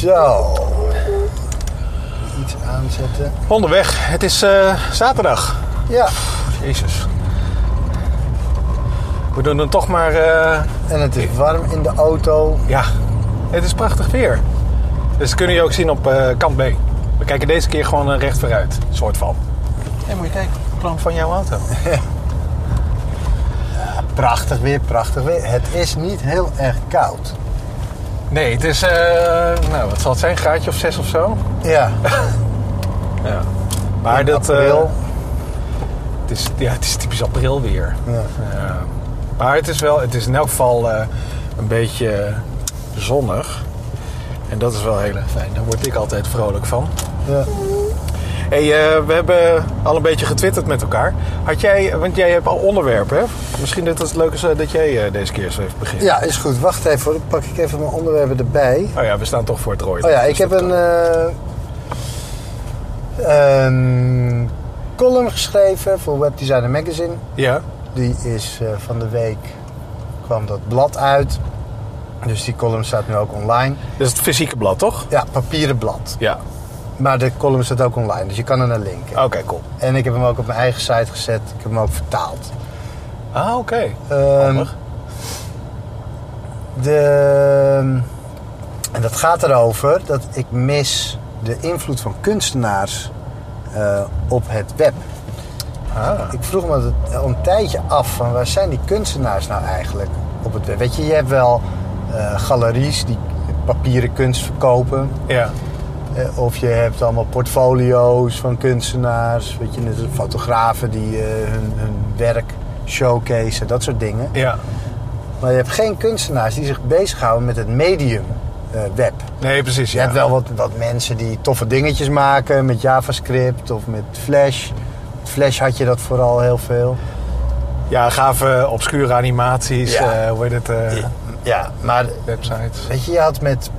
Zo. Iets aanzetten. Onderweg. Het is eh, zaterdag. Ja. Jezus. We doen dan toch maar... eh, En het is warm in de auto. ja, het is prachtig weer. Dus dat kun je ook zien op eh, kant B. We kijken deze keer gewoon recht vooruit. Soort van. Hé, moet je kijken. Plan van jouw auto. Prachtig weer, prachtig weer. Het is niet heel erg koud. Nee, het is... eh, nou, wat zal het zijn? Een graadje of zes of zo? Ja. Ja. Maar In dat... eh, april. het, is, ja, het is typisch april weer. Ja. Maar het is wel, het is in elk geval eh, een beetje zonnig. En dat is wel heel erg fijn. Daar word ik altijd vrolijk van. ja. Hey, eh, we hebben al een beetje getwitterd met elkaar. Had jij, want jij hebt al onderwerpen, hè? Misschien dat het leuk is eh, dat jij eh, deze keer eens even begint. Ja, is goed. Wacht even hoor. Dan pak ik even mijn onderwerpen erbij. Oh ja, we staan toch voor het rooien. Oh ja, Dus ik heb dat een, column geschreven voor Webdesigner Magazine. Ja, Die is van de week kwam dat blad uit. Dus die column staat nu ook online. dat is het fysieke blad, toch? Ja, papieren blad. Ja. Maar de column staat ook online, dus je kan er naar linken. Oké, cool. En ik heb hem ook op mijn eigen site gezet. Ik heb hem ook vertaald. Ah, oké. Ehm, Handig. de, en dat gaat erover dat ik mis de invloed van kunstenaars eh, op het web. Ah. Ik vroeg me al een tijdje af van waar zijn die kunstenaars nou eigenlijk op het web? Weet je, je hebt wel eh, galeries die papieren kunst verkopen. Ja. Eh, of je hebt allemaal portfolio's van kunstenaars. Weet je, fotografen die eh, hun, hun werk showcase, dat soort dingen. Ja. Maar je hebt geen kunstenaars die zich bezighouden met het medium eh, web. Nee, precies. Je Ja. hebt wel wat, wat mensen die toffe dingetjes maken met JavaScript of met Flash. Met Flash had je dat vooral heel veel. Ja, gave obscure animaties. Ja. eh, hoe heet het? Ja, maar Websites. weet je, je had met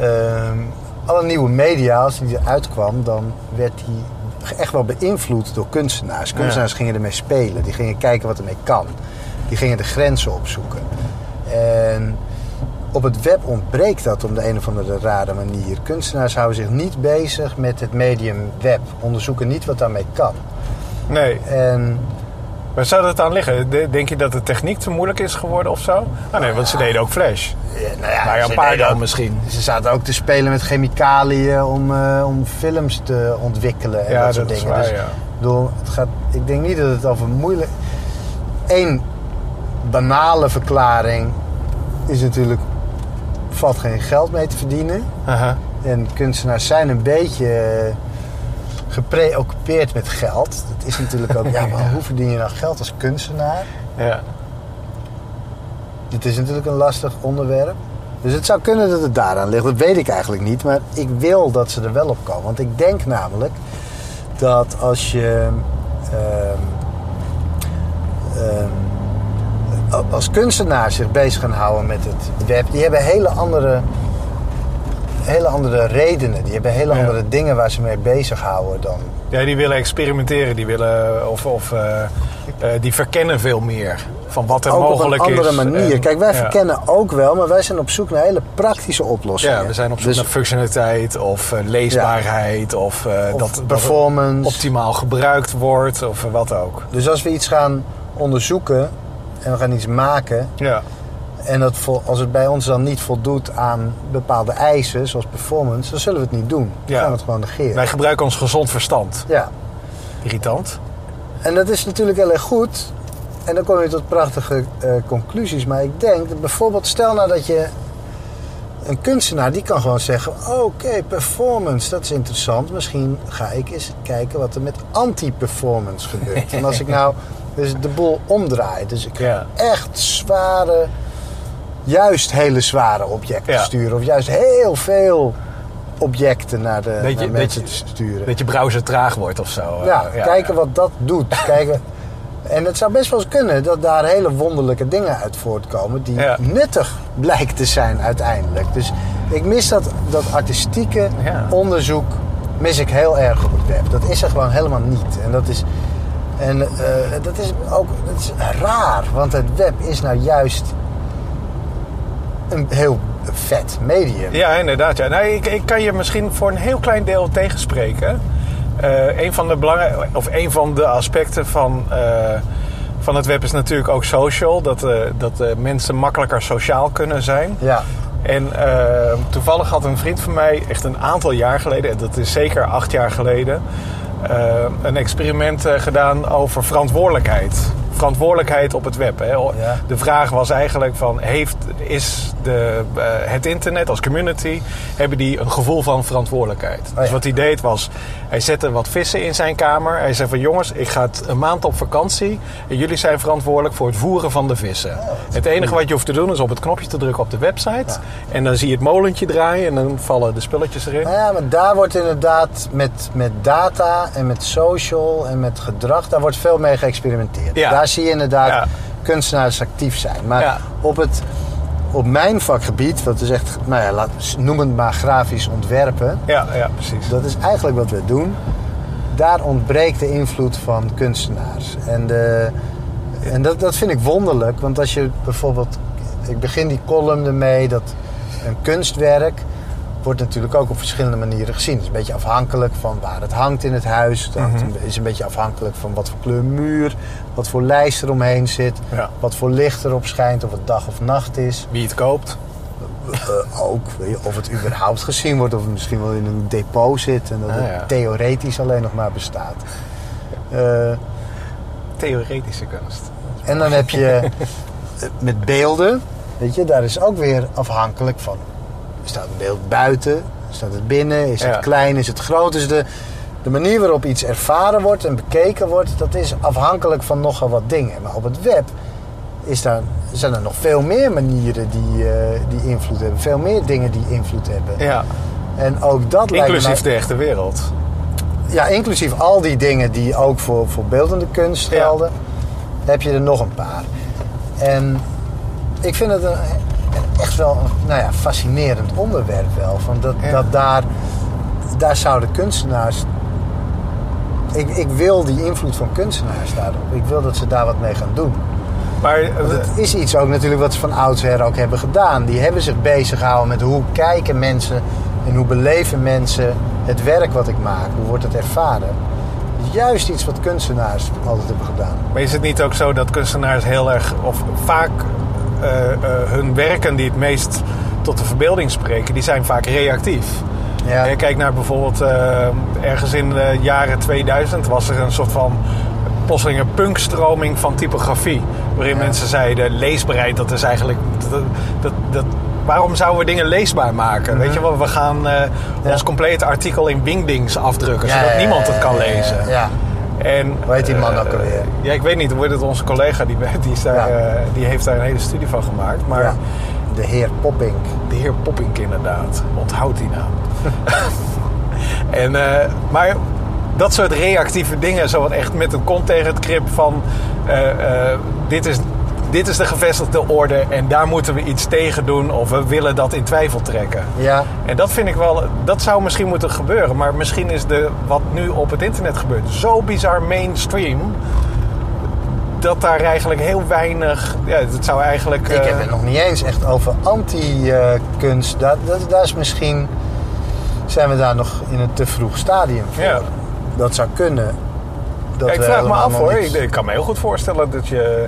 ehm, alle nieuwe media, als die eruit kwam, dan werd die echt wel beïnvloed door kunstenaars. Kunstenaars gingen ermee spelen, die gingen kijken wat ermee kan. Die gingen de grenzen opzoeken. En op het web ontbreekt dat op de een of andere rare manier. Kunstenaars houden zich niet bezig met het medium web, onderzoeken niet wat daarmee kan. Nee. En Waar zou dat aan liggen? De- Denk je dat de techniek te moeilijk is geworden of zo? Ah nee, want ze deden ook Flash. ja, nou ja, Maar ja, een paar dan ook- misschien. Ze zaten ook te spelen met chemicaliën om, eh, om films te ontwikkelen en Ja, dat soort dat dingen. waar, dus, ja. bedoel, het gaat, ik denk niet dat het over moeilijk... Eén banale verklaring is natuurlijk... valt geen geld mee te verdienen. Aha. En kunstenaars zijn een beetje eh, gepreoccupeerd met geld. Dat is natuurlijk ook... Ja, maar hoe verdien je nou geld als kunstenaar? Ja. Dit is natuurlijk een lastig onderwerp. Dus het zou kunnen dat het daaraan ligt. Dat weet ik eigenlijk niet. Maar ik wil dat ze er wel op komen. Want ik denk namelijk dat als je. ehm, ehm, als kunstenaars zich bezig gaan houden met het web. Die hebben hele andere. Hele andere redenen. Die hebben hele Ja. andere dingen waar ze mee bezighouden dan. ja, die willen experimenteren. Die willen, of, of eh, eh, die verkennen veel meer van wat er ook op een mogelijk andere is. manier. En- Kijk, wij ja. verkennen ook wel, maar wij zijn op zoek naar hele praktische oplossingen. Ja, we zijn op zoek Dus- naar functionaliteit of eh, leesbaarheid of, eh, Of dat, performance. optimaal gebruikt wordt of eh, wat ook. Dus als we iets gaan onderzoeken en we gaan iets maken Ja, en dat als het bij ons dan niet voldoet aan bepaalde eisen, zoals performance, dan zullen we het niet doen. Dan Ja. gaan we het gewoon negeren. wij gebruiken ons gezond verstand. Ja, Irritant. en dat is natuurlijk heel erg goed. En dan kom je tot prachtige eh, conclusies. Maar ik denk dat bijvoorbeeld, stel nou dat je een kunstenaar die kan gewoon zeggen: Oké, performance, dat is interessant. Misschien ga ik eens kijken wat er met anti-performance gebeurt. en als ik nou dus de boel omdraai, dus ik ga Ja. echt zware, juist hele zware objecten Ja. sturen, of juist heel veel objecten naar, de, Dat je- naar dat mensen je- te sturen. Dat je browser traag wordt of zo. Ja, Eh, kijken wat dat doet. kijken. En het zou best wel eens kunnen dat daar hele wonderlijke dingen uit voortkomen die Ja. nuttig blijken te zijn uiteindelijk. Dus ik mis dat, dat artistieke Ja. onderzoek mis ik heel erg op het web. Dat is er gewoon helemaal niet. En dat is, en, eh, dat is ook dat is raar, want het web is nou juist een heel vet medium. Ja, inderdaad. Ja. Nou, ik, ik kan je misschien voor een heel klein deel tegenspreken. Eh een, van de belangrij- of een van de aspecten van, eh, van het web is natuurlijk ook social. Dat, eh, dat mensen makkelijker sociaal kunnen zijn. Ja, En toevallig had een vriend van mij, echt een aantal jaar geleden, en dat is zeker acht jaar geleden, een experiment gedaan over verantwoordelijkheid. Verantwoordelijkheid op het web. Hè. De vraag was eigenlijk van, heeft, is de, eh, het internet als community, hebben die een gevoel van verantwoordelijkheid? ja. Dus wat hij deed was, hij zette wat vissen in zijn kamer. Hij zei van, jongens, ik ga een maand op vakantie en jullie zijn verantwoordelijk voor het voeren van de vissen. het enige wat je hoeft te doen is op het knopje te drukken op de website. En dan zie je het molentje draaien en dan vallen de spulletjes erin. Nou ja, maar daar wordt inderdaad met, met data en met social en met gedrag, daar wordt veel mee geëxperimenteerd. Ja. Daar zie je inderdaad Ja. kunstenaars actief zijn. Maar Ja. op, het, op mijn vakgebied, wat is echt, nou ja, laat, noem het maar grafisch ontwerpen, Ja, ja, precies. dat is eigenlijk wat we doen. Daar ontbreekt de invloed van kunstenaars. En, de, en dat, dat vind ik wonderlijk, want als je bijvoorbeeld, ik begin die column ermee dat een kunstwerk wordt natuurlijk ook op verschillende manieren gezien. Het is een beetje afhankelijk van waar het hangt in het huis. Het een- is een beetje afhankelijk van wat voor kleur muur, wat voor lijst er omheen zit, Ja. wat voor licht erop schijnt, of het dag of nacht is. Wie het koopt. Eh, ook, weet je, of het überhaupt gezien wordt, of het misschien wel in een depot zit en dat Ah, het theoretisch alleen nog maar bestaat. Theoretische kunst. en dan heb je met beelden, weet je, daar is ook weer afhankelijk van. Staat een beeld buiten? Staat het binnen? Is het Ja. klein? Is het groot? Dus de, de manier waarop iets ervaren wordt en bekeken wordt, dat is afhankelijk van nogal wat dingen. Maar op het web is daar, zijn er nog veel meer manieren die, eh, die invloed hebben. Veel meer dingen die invloed hebben. Ja, En ook dat lijkt me inclusief de echte wereld. ja, inclusief al die dingen die ook voor, voor beeldende kunst Ja. gelden, heb je er nog een paar. En ik vind het een, echt wel een nou ja, fascinerend onderwerp wel. Van dat, Ja. dat daar, daar zouden kunstenaars... Ik, ik wil die invloed van kunstenaars daarop. Ik wil dat ze daar wat mee gaan doen. Maar eh, Want het is iets ook natuurlijk wat ze van oudsher ook hebben gedaan. Die hebben zich bezig gehouden met hoe kijken mensen en hoe beleven mensen het werk wat ik maak. Hoe wordt het ervaren? Juist iets wat kunstenaars altijd hebben gedaan. Maar is het niet ook zo dat kunstenaars heel erg, of vaak hun werken die het meest tot de verbeelding spreken, die zijn vaak reactief? Ja. Je kijkt naar bijvoorbeeld eh, ergens in de jaren 2000 was er een soort van plotseling een punkstroming van typografie. Waarin Ja. mensen zeiden, leesbaarheid, dat is eigenlijk... Dat, dat, dat, waarom zouden we dingen leesbaar maken? Weet je wel, we gaan eh, Ja. ons complete artikel in Wingdings afdrukken, zodat niemand het kan lezen. En, Hoe heet die man eh, ook alweer? Ja, ik weet niet. Hoe heet het onze collega? Die, die, is daar, Ja. eh, die heeft daar een hele studie van gemaakt. Maar ja. De heer Poppink. de heer Poppink inderdaad. Onthoud die naam. en, eh, maar dat soort reactieve dingen, zo wat echt met een kont tegen het krip van... dit, is, dit is de gevestigde orde en daar moeten we iets tegen doen... of we willen dat in twijfel trekken. Ja, En dat vind ik wel, dat zou misschien moeten gebeuren. Maar misschien is de, wat nu op het internet gebeurt zo bizar mainstream. Dat daar eigenlijk heel weinig. Ja, het zou eigenlijk. ik eh, heb het nog niet eens echt over anti-kunst. Dat, dat, dat is misschien... Zijn we daar nog in een te vroeg stadium voor? Ja. Dat zou kunnen. Dat ja, ik vraag me af hoor. Ik, ik kan me heel goed voorstellen dat je.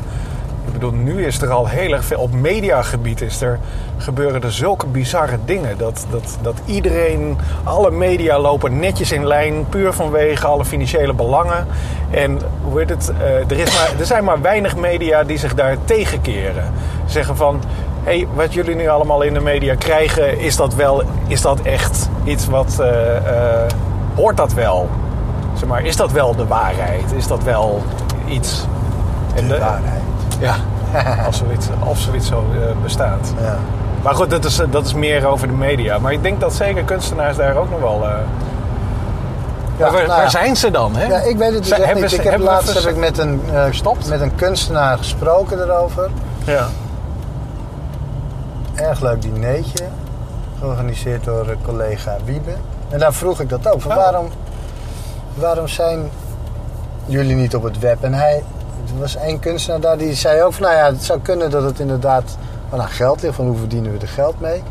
Ik bedoel, nu is er al heel erg veel. Op mediagebied is er, gebeuren er zulke bizarre dingen. Dat, dat, dat iedereen, alle media lopen netjes in lijn. Puur vanwege alle financiële belangen. En hoe heet het? eh, er, is maar, er zijn maar weinig media die zich daar tegenkeren. Zeggen van. Hé, hey, wat jullie nu allemaal in de media krijgen, is dat wel, is dat echt iets wat, eh, eh, hoort dat wel? Zeg maar, is dat wel de waarheid? Is dat wel iets? En De waarheid. Ja, als zoiets, als zoiets zo eh, bestaat. Ja. Maar goed, dat is, dat is meer over de media. Maar ik denk dat zeker kunstenaars daar ook nog wel... eh, Ja, waar, nou waar zijn ze dan? Hè? Ja, ik weet het dus echt niet. ze- Ik heb laatst heb ik met een, eh, Verstopt? met een kunstenaar gesproken erover. Ja. Erg leuk dineetje. Georganiseerd door collega Wiebe. En daar vroeg ik dat ook. Van Oh. waarom, waarom zijn jullie niet op het web? En hij, er was één kunstenaar daar die zei ook van... Nou ja, het zou kunnen dat het inderdaad Wat aan geld ligt, van hoe verdienen we er geld mee.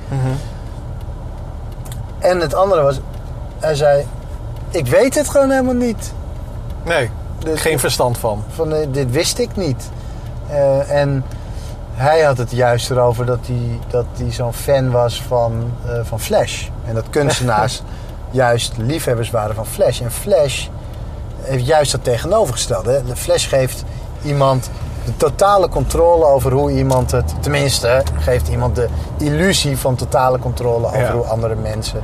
En het andere was, hij zei, ik weet het gewoon helemaal niet. Nee, Dus geen verstand van. van eh, dit wist ik niet. Eh, en hij had het juist erover dat hij, dat hij zo'n fan was van, eh, van Flash. En dat kunstenaars juist liefhebbers waren van Flash. En Flash heeft juist dat tegenovergestelde. De Flash geeft iemand de totale controle over hoe iemand het... Tenminste, geeft iemand de illusie van totale controle over Ja. hoe andere mensen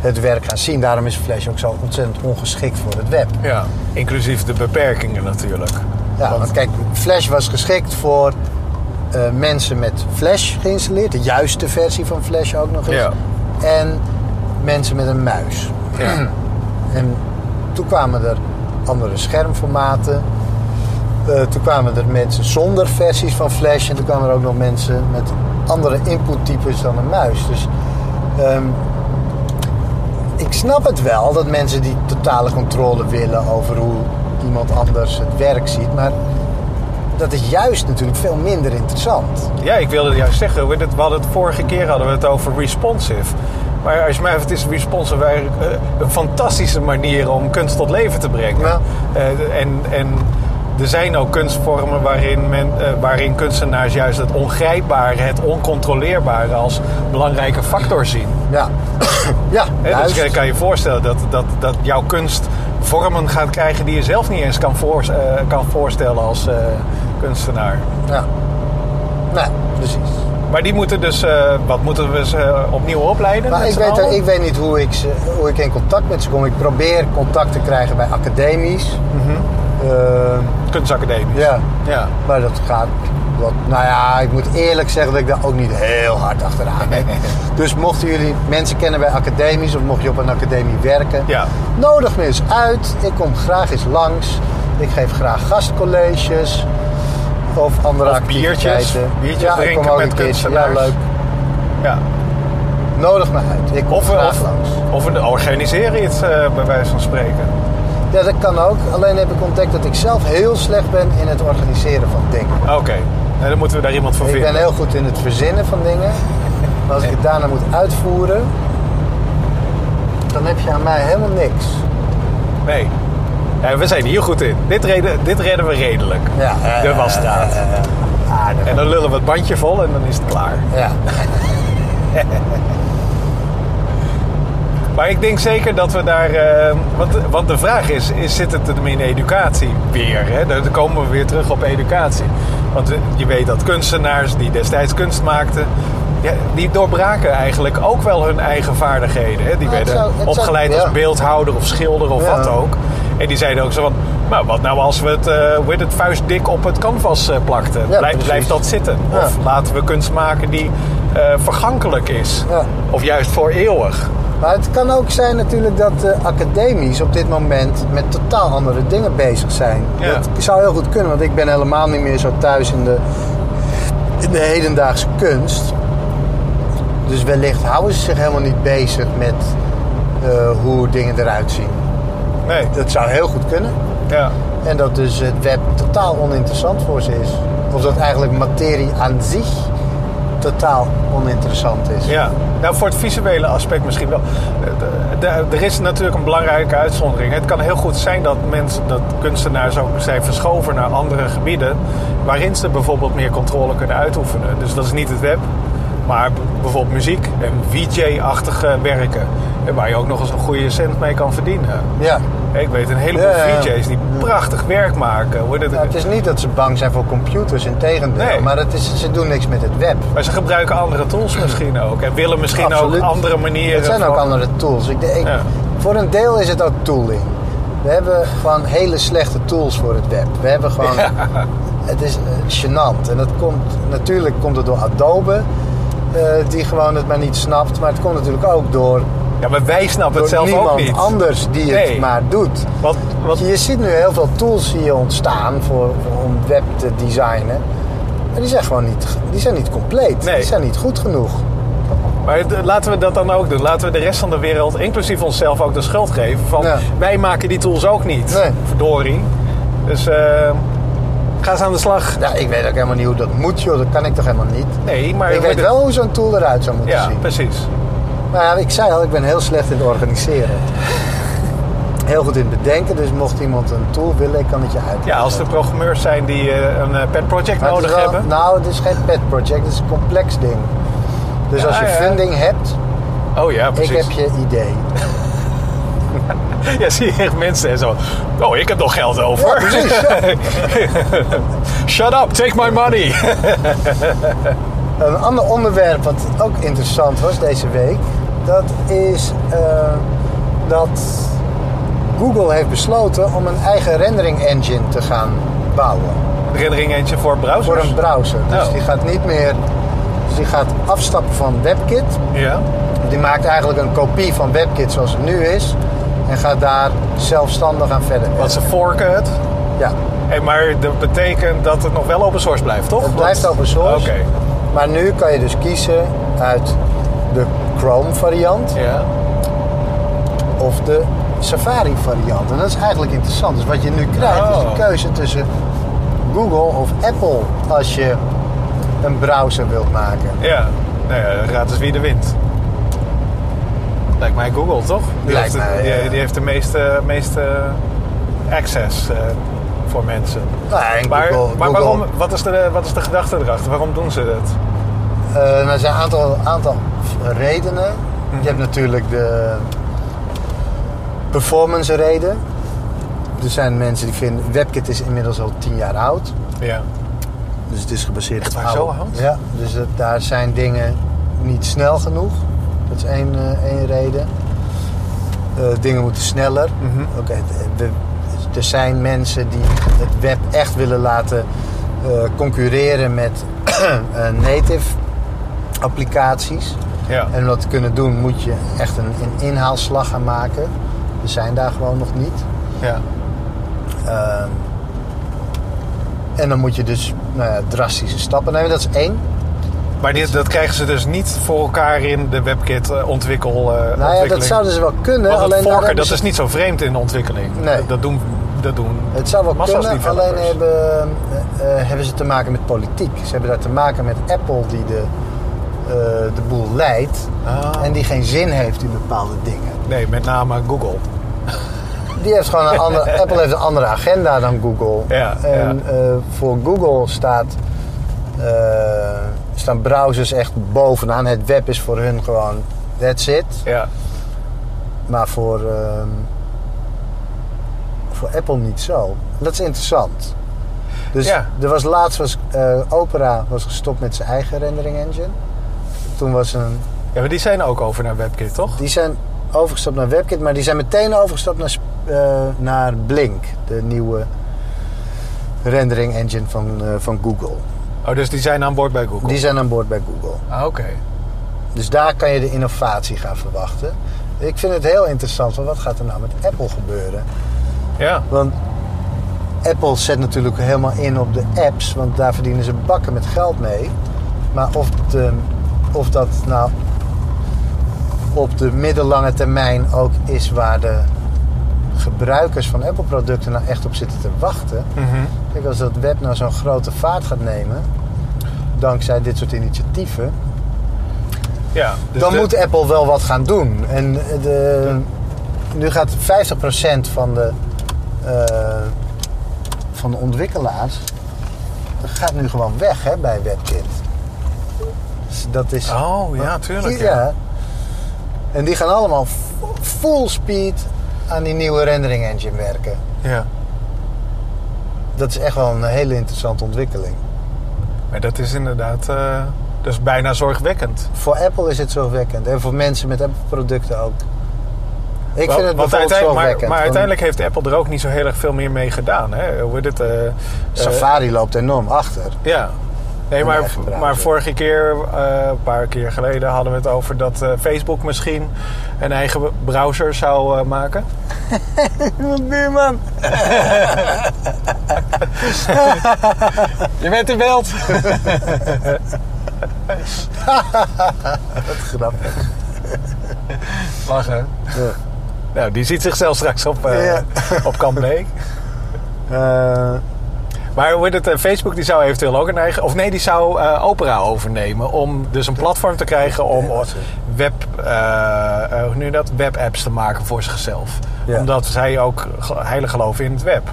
het werk gaan zien. Daarom is Flash ook zo ontzettend ongeschikt voor het web. Ja, inclusief de beperkingen natuurlijk. Ja, Want- want kijk, Flash was geschikt voor eh, mensen met Flash geïnstalleerd. De juiste versie van Flash ook nog eens. Ja. En mensen met een muis. Ja. En toen kwamen er andere schermformaten. Eh, toen kwamen er mensen zonder versies van Flash. En toen kwamen er ook nog mensen met andere inputtypes dan een muis. Dus ehm, ik snap het wel dat mensen die totale controle willen over hoe iemand anders het werk ziet. Maar dat is juist natuurlijk veel minder interessant. Ja, ik wilde juist zeggen, we hadden het vorige keer hadden we het over responsive. Maar als je mij het is responsive eigenlijk eh, een fantastische manier om kunst tot leven te brengen. Ja. Eh, en, en er zijn ook kunstvormen waarin, men, eh, waarin kunstenaars juist het ongrijpbare, het oncontroleerbare als belangrijke factor zien. Ja, ja dus kan je je voorstellen dat, dat, dat jouw kunst vormen gaat krijgen die je zelf niet eens kan, voor, kan voorstellen als kunstenaar. Ja. Nee, precies. Maar die moeten dus, eh, wat moeten we ze eh, opnieuw opleiden? Ik weet, er- ik weet niet hoe ik, ze, hoe ik in contact met ze kom. Ik probeer contact te krijgen bij academies. Eh, Kunstacademie. ja, ja. maar dat gaat wat. Nou ja, ik moet eerlijk zeggen dat ik daar ook niet heel hard achteraan ben. dus mochten jullie mensen kennen bij academies of mocht je op een academie werken, Ja. nodig me eens uit. Ik kom graag eens langs. Ik geef graag gastcolleges of andere Of biertjes. Biertjes ja, ik drinken kom met een keertje. Ja, kunstenaars. leuk. ja. Nodig me uit. Ik kom Of, graag of, langs. of we organiseren iets, eh, bij wijze van spreken. Ja, dat kan ook. Alleen heb ik ontdekt dat ik zelf heel slecht ben in het organiseren van dingen. Oké, Nou, dan moeten we daar iemand voor Ik vinden. ben heel goed in het verzinnen van dingen. Maar als ik het daarna moet uitvoeren, dan heb je aan mij helemaal niks. Nee. Ja, we zijn hier goed in. Dit, reden, dit redden we redelijk. Ja, De wasstraat. aardig. En dan lullen we het bandje vol en dan is het klaar. Ja. Maar ik denk zeker dat we daar. eh, want, want de vraag is, is: zit het hem in educatie weer? Hè? Dan komen we weer terug op educatie. Want je weet dat kunstenaars die destijds kunst maakten. Ja, die doorbraken eigenlijk ook wel hun eigen vaardigheden. Hè? Die Ja, werden zou- het zou- opgeleid ja. als beeldhouder of schilder of wat ook. En die zeiden ook zo van... Nou, wat nou als we het, heet het vuistdik op het canvas eh, plakten? Ja, Blijf, precies. blijft dat zitten? Ja. Of laten we kunst maken die eh, vergankelijk is? Ja. Of juist voor eeuwig? Maar het kan ook zijn natuurlijk dat de academies op dit moment met totaal andere dingen bezig zijn. Dat zou heel goed kunnen, want ik ben helemaal niet meer zo thuis in de, in de hedendaagse kunst. Dus wellicht houden ze zich helemaal niet bezig met hoe dingen eruit zien. Nee. Dat zou heel goed kunnen. Ja. En dat dus het web totaal oninteressant voor ze is. Of dat eigenlijk materie aan zich totaal oninteressant is. Ja, nou voor het visuele aspect misschien wel. Eh, Er is natuurlijk een belangrijke uitzondering. Het kan heel goed zijn dat mensen, dat kunstenaars ook zijn verschoven naar andere gebieden, waarin ze bijvoorbeeld meer controle kunnen uitoefenen. Dus dat is niet het web, maar bijvoorbeeld muziek en VJ-achtige werken, eh, waar je ook nog eens een goede cent mee kan verdienen. Ja. Ik weet een heleboel Ja. VJ's die prachtig werk maken. Hoor. Dat- Ja, het is niet dat ze bang zijn voor computers, in tegendeel. Nee. Maar het is, ze doen niks met het web. Maar ze gebruiken andere tools misschien ook. En willen misschien Absoluut. ook andere manieren. Het zijn ook andere tools. Ik, ik- Ja. Voor een deel is het ook tooling. We hebben gewoon hele slechte tools voor het web. We hebben gewoon... Het is eh, gênant. En dat komt, natuurlijk komt het door Adobe, eh, die gewoon het maar niet snapt. Maar het komt natuurlijk ook door, Ja, maar wij snappen het zelf ook niet. anders die het maar doet. Wat, wat, Je ziet nu heel veel tools hier ontstaan voor, voor- om web te designen. Maar die zijn gewoon niet, die zijn niet compleet. Nee. Die zijn niet goed genoeg. maar laten we dat dan ook doen. Laten we de rest van de wereld, inclusief onszelf, ook de schuld geven. Van Ja. wij maken die tools ook niet. Nee. Verdorie. Dus eh, Ga eens aan de slag. Ja, ik weet ook helemaal niet hoe dat moet, joh. Dat kan ik toch helemaal niet. Nee, maar... ik weet wel hoe zo'n tool eruit zou moeten Ja, zien. precies. Maar ja, ik zei al, ik ben heel slecht in het organiseren. Heel goed in het bedenken, dus mocht iemand een tool willen, ik kan het je uitleggen. Ja, als er programmeurs zijn die eh, een eh, pet project Maar nodig wel- hebben. Nou, het is geen pet project, het is een complex ding. Dus Ja, als je ja. funding hebt, Oh ja, precies. ik heb je idee. Ja, zie je echt mensen en zo. Oh, ik heb nog geld over. Ja, precies, Shut up, take my money. Een ander onderwerp wat ook interessant was deze week, dat is eh, dat Google heeft besloten om een eigen rendering engine te gaan bouwen Rendering eentje voor browsers. voor een browser. Dus Oh. die gaat niet meer, dus die gaat afstappen van WebKit. Ja. Die maakt eigenlijk een kopie van WebKit zoals het nu is en gaat daar zelfstandig aan verder. Want ze forken het. Ja, Hey, maar dat betekent dat het nog wel open source blijft, toch? het blijft open source. Oké. Maar nu kan je dus kiezen uit de Chrome variant Ja. of de Safari variant. En dat is eigenlijk interessant. Dus wat je nu krijgt is Oh. een keuze tussen Google of Apple als je een browser wilt maken. Ja. Nou ja, raad eens wie de wint. Lijkt mij Google, toch? Die, Lijkt heeft, de- mij, die, ja. die heeft de meeste, meeste access eh, voor mensen. Nou, en Maar, Google, maar Google- waarom, wat, is de, wat is de gedachte erachter? Waarom doen ze dat? Eh, nou, er zijn een aantal, aantal redenen. Mhm. Je hebt natuurlijk de performance reden. Er zijn mensen die vinden... WebKit is inmiddels al tien jaar oud. Ja. Dus het is gebaseerd Echt op oude- zo oud? Ja, dus het- daar zijn dingen niet snel genoeg. Dat is één, eh, één reden. Eh, dingen moeten sneller. Mhm. Oké, er zijn mensen die het web echt willen laten eh, concurreren met native applicaties. Ja. En om dat te kunnen doen moet je echt een, een inhaalslag gaan maken. We zijn daar gewoon nog niet. ja. Ehm, en dan moet je dus nou ja, drastische stappen nemen. Dat is één. Maar dit, dat krijgen ze dus niet voor elkaar in de WebKit eh, ontwikkel, eh, Nou ja, dat zouden ze wel kunnen. Want alleen forken, dat ze- is niet zo vreemd in de ontwikkeling. Nee. Dat, dat doen, dat doen Het zou wel kunnen, alleen hebben, eh, hebben ze te maken met politiek. Ze hebben daar te maken met Apple die de, eh, de boel leidt. Ah. En die geen zin heeft in bepaalde dingen. Nee, met name Google. Die heeft gewoon een andere, Apple heeft een andere agenda dan Google. Ja, en eh, voor Google staat, eh, staan browsers echt bovenaan. Het web is voor hun gewoon that's it. Ja. Maar voor, ehm, voor Apple niet zo. Dat is interessant. Dus Ja. er was laatst was Opera was gestopt met zijn eigen rendering engine. Toen was een, ja, maar die zijn ook over naar WebKit, toch? die zijn overgestapt naar WebKit, maar die zijn meteen overgestapt naar, eh, naar Blink, de nieuwe rendering engine van, eh, van Google. Oh, dus die zijn aan boord bij Google. Die zijn aan boord bij Google. Ah, oké. Dus daar kan je de innovatie gaan verwachten. Ik vind het heel interessant, want wat gaat er nou met Apple gebeuren? Ja. Want Apple zet natuurlijk helemaal in op de apps, want daar verdienen ze bakken met geld mee. Maar of, de, of dat nou op de middellange termijn ook is waar de gebruikers van Apple-producten nou echt op zitten te wachten. Mhm. Kijk, als dat web nou zo'n grote vaart gaat nemen, dankzij dit soort initiatieven, ja. Dus dan de- moet Apple wel wat gaan doen. En de, nu gaat 50% van de, eh, van de ontwikkelaars gaat nu gewoon weg hè, bij WebKit. Dat is. Oh, ja, tuurlijk. Ja. Ja. En die gaan allemaal full speed aan die nieuwe rendering engine werken. ja. Dat is echt wel een hele interessante ontwikkeling. Maar dat is inderdaad... eh dat is bijna zorgwekkend. Voor Apple is het zorgwekkend. En voor mensen met Apple-producten ook. Ik vind het want bijvoorbeeld uiteindelijk- maar, zorgwekkend. maar want uiteindelijk heeft Apple er ook niet zo heel erg veel meer mee gedaan. Hè? Hoe het? eh, eh, Safari loopt enorm achter. Ja. Nee, maar, maar vorige keer, eh, een paar keer geleden, hadden we het over dat eh, Facebook misschien een eigen browser zou eh, maken. Buurman. Je bent in beeld! Wat grappig. Lachen. Ja. Nou, die ziet zichzelf straks op, Ja. op Kamp. Eh, Maar hoe het, eh, Facebook die zou eventueel ook een eigen... Of nee, die zou eh, Opera overnemen. Om dus een platform te krijgen om web, eh, hoe je dat? webapps te maken voor zichzelf. Ja. Omdat zij ook heilig geloven in het web.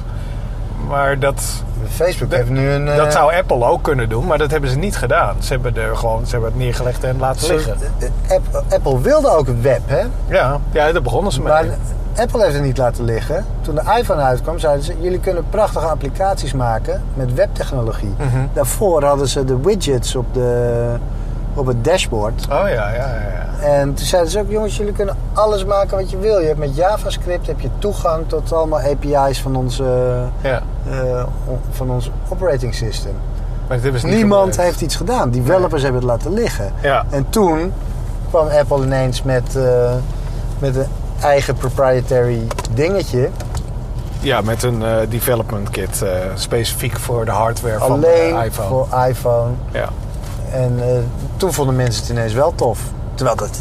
Maar dat, Facebook heeft nu een... dat zou Apple ook kunnen doen, maar dat hebben ze niet gedaan. Ze hebben, er gewoon, ze hebben het neergelegd en laten liggen. Apple, Apple wilde ook een web, hè? Ja, ja, daar begonnen ze mee. Maar Apple heeft het niet laten liggen. Toen de iPhone uitkwam, zeiden ze... jullie kunnen prachtige applicaties maken met webtechnologie. Mhm. Daarvoor hadden ze de widgets op, de, op het dashboard. Oh ja, ja, ja. ja. En toen zeiden ze ook... jongens, jullie kunnen alles maken wat je wil. Je hebt met JavaScript heb je toegang tot allemaal API's van onze, ja. eh, van ons operating system. Maar Niemand gebruikt. heeft iets gedaan. Developers hebben het laten liggen. Ja. En toen kwam Apple ineens met, eh, met een eigen proprietary dingetje. Ja, met een eh, development kit eh, specifiek voor de hardware van de iPhone. voor iPhone. Ja. En eh, toen vonden mensen het ineens wel tof. Terwijl dat...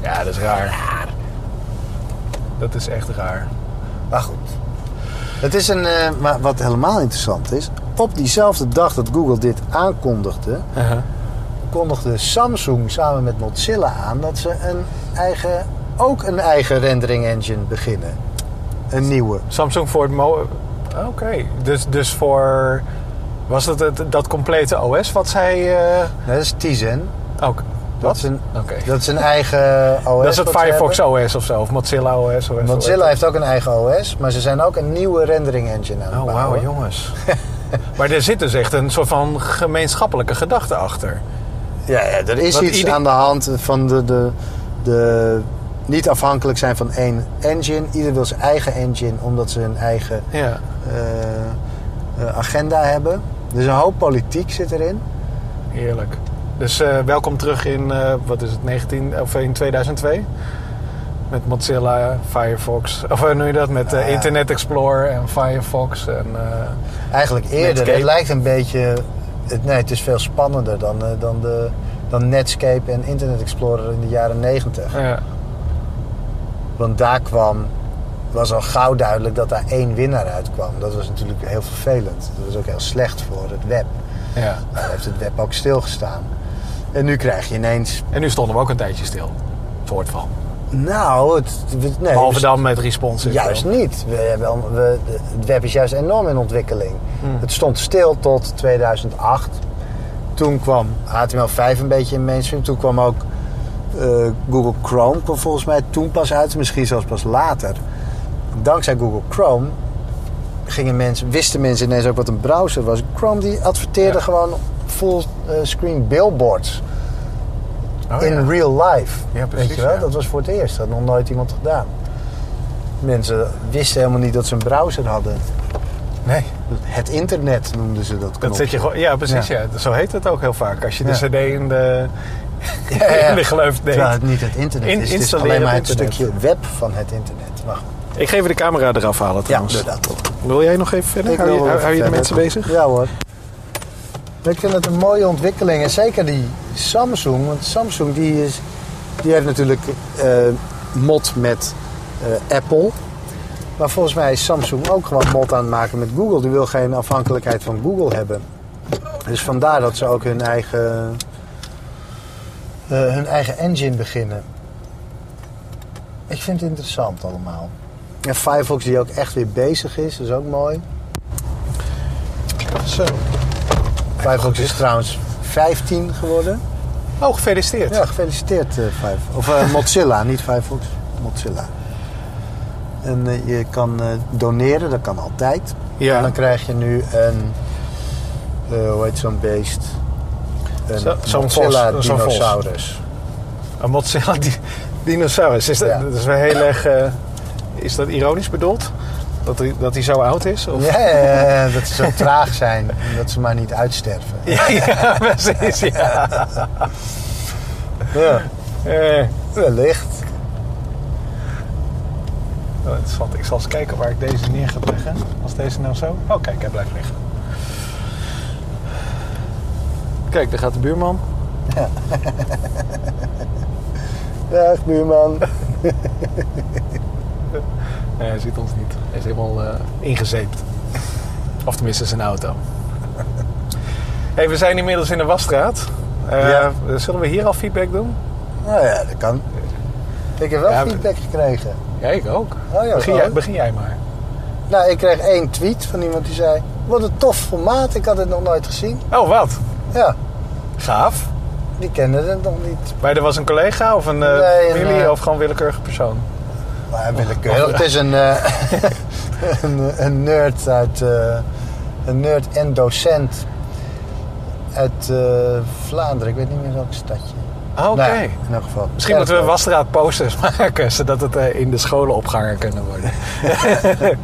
ja, dat is raar. Dat is echt raar. Maar goed. Het is een... eh, maar wat helemaal interessant is... Op diezelfde dag dat Google dit aankondigde... Uh-huh. kondigde Samsung samen met Mozilla aan... dat ze een eigen, ook een eigen rendering engine beginnen. Een nieuwe. Samsung voor het. Oké, dus, dus voor... Was dat het, dat complete OS wat zij... eh Nee, dat is Tizen. Ook. Dat is een, Oké. dat is een eigen OS. Dat is het Firefox. OS of zo, of Mozilla OS. OS Mozilla heeft ook een eigen OS, maar ze zijn ook een nieuwe rendering engine aan het Oh, wauw, jongens. maar er zit dus echt een soort van gemeenschappelijke gedachte achter. Ja, ja, er is iets ieder- aan de hand van de, de, de niet afhankelijk zijn van één engine. Ieder wil zijn eigen engine, omdat ze een eigen Ja. eh, eh, agenda hebben. Dus een hoop politiek zit erin. Heerlijk. Dus eh, welkom terug in, wat is het, 19, of in 2002? Met Mozilla, Firefox, of hoe noem je dat? Met. Internet Explorer en Firefox. En, Eigenlijk eerder. Netscape. Het lijkt een beetje... Het, nee, het is veel spannender dan, dan, de, dan Netscape en Internet Explorer in de jaren 90. ja. Want daar kwam, was al gauw duidelijk dat daar één winnaar uitkwam. Dat was natuurlijk heel vervelend. Dat was ook heel slecht voor het web. ja. Daar heeft het web ook stilgestaan. En nu krijg je ineens... En nu stonden we ook een tijdje stil. Soort van. Nou, het, nee, Behalve dan met responsive. Juist niet. We hebben, we, het web is juist enorm in ontwikkeling. Hmm. Het stond stil tot 2008. Toen kwam HTML5 een beetje in mainstream. Toen kwam ook Google Chrome kwam volgens mij toen pas uit. Misschien zelfs pas later. Dankzij Google Chrome gingen mensen, wisten mensen ineens ook wat een browser was. Chrome die adverteerde Ja. gewoon full eh, billboards Oh, in ja. real life. Ja, precies, Weet je wel? ja. Dat was voor het eerst. Dat had nog nooit iemand gedaan. Mensen wisten helemaal niet dat ze een browser hadden. Nee, Het internet noemden ze dat. dat zit je gewoon. Ja, precies. Ja. Zo heet het ook heel vaak. Als je de. CD in de, Ja, ja. de deed. Terwijl het niet het internet In- is. Het is installeren alleen maar het internet. stukje web van het internet. Wacht. Ik ga even de camera eraf halen Ja, trouwens. doe dat. Wil jij nog even verder? Ik Hou je, wil wel hou, hou je de mensen bezig? Ja hoor. Ik vind het een mooie ontwikkeling. En zeker die Samsung. Want Samsung die is, die heeft natuurlijk eh mod met eh, Apple. Maar volgens mij is Samsung ook gewoon mod aan het maken met Google. Die wil geen afhankelijkheid van Google hebben. Dus vandaar dat ze ook hun eigen, hun eigen engine beginnen. Ik vind het interessant allemaal. En Firefox die ook echt weer bezig is, is ook mooi. Zo. Firefox is trouwens 15 geworden. Oh, gefeliciteerd. Ja, gefeliciteerd eh, Firefox. Of eh, Mozilla, niet Firefox. Mozilla. En eh, je kan eh, doneren, dat kan altijd. Ja. En dan krijg je nu een, eh, hoe heet zo'n beest? Een Zo- zo'n Mozilla vos, zo'n dinosaurus. Een Mozilla di dinosaurus. Is dat, Ja. dat is wel heel erg... eh, is dat ironisch bedoeld? Dat hij, dat hij zo oud is? Of? Ja, ja, ja, dat ze zo traag zijn. en Dat ze maar niet uitsterven. Ja, precies. Ja. Ja, Eh, wellicht. oh, interessant. Ik zal eens kijken waar ik deze neer ga leggen. Als deze nou zo... Oh, kijk, hij blijft liggen. Kijk, daar gaat de buurman. Dag buurman. Nee, hij ziet ons niet. Hij is helemaal eh, ingezeept. Of tenminste zijn auto. Hey, we zijn inmiddels in de Wasstraat. Eh, Ja. Zullen we hier al feedback doen? Nou ja, dat kan. Ik heb wel Ja, feedback gekregen. Ja, ik ook. Oh ja, begin, jij, begin jij maar. Nou, ik kreeg één tweet van iemand die zei... Wat een tof formaat, ik had het nog nooit gezien. Oh, wat? Ja, Gaaf. die kende het nog niet. Maar er was een collega of een eh, Nee, familie of gewoon willekeurige persoon? Maar willekeurig. Het is een, eh, een, een nerd uit... eh, een nerd en docent uit Vlaanderen. Ik weet niet meer welk stadje. Ah, Oké. Nou in elk geval. Misschien moeten we. Wasstraat posters maken, zodat het in de scholen opgehangen kunnen worden.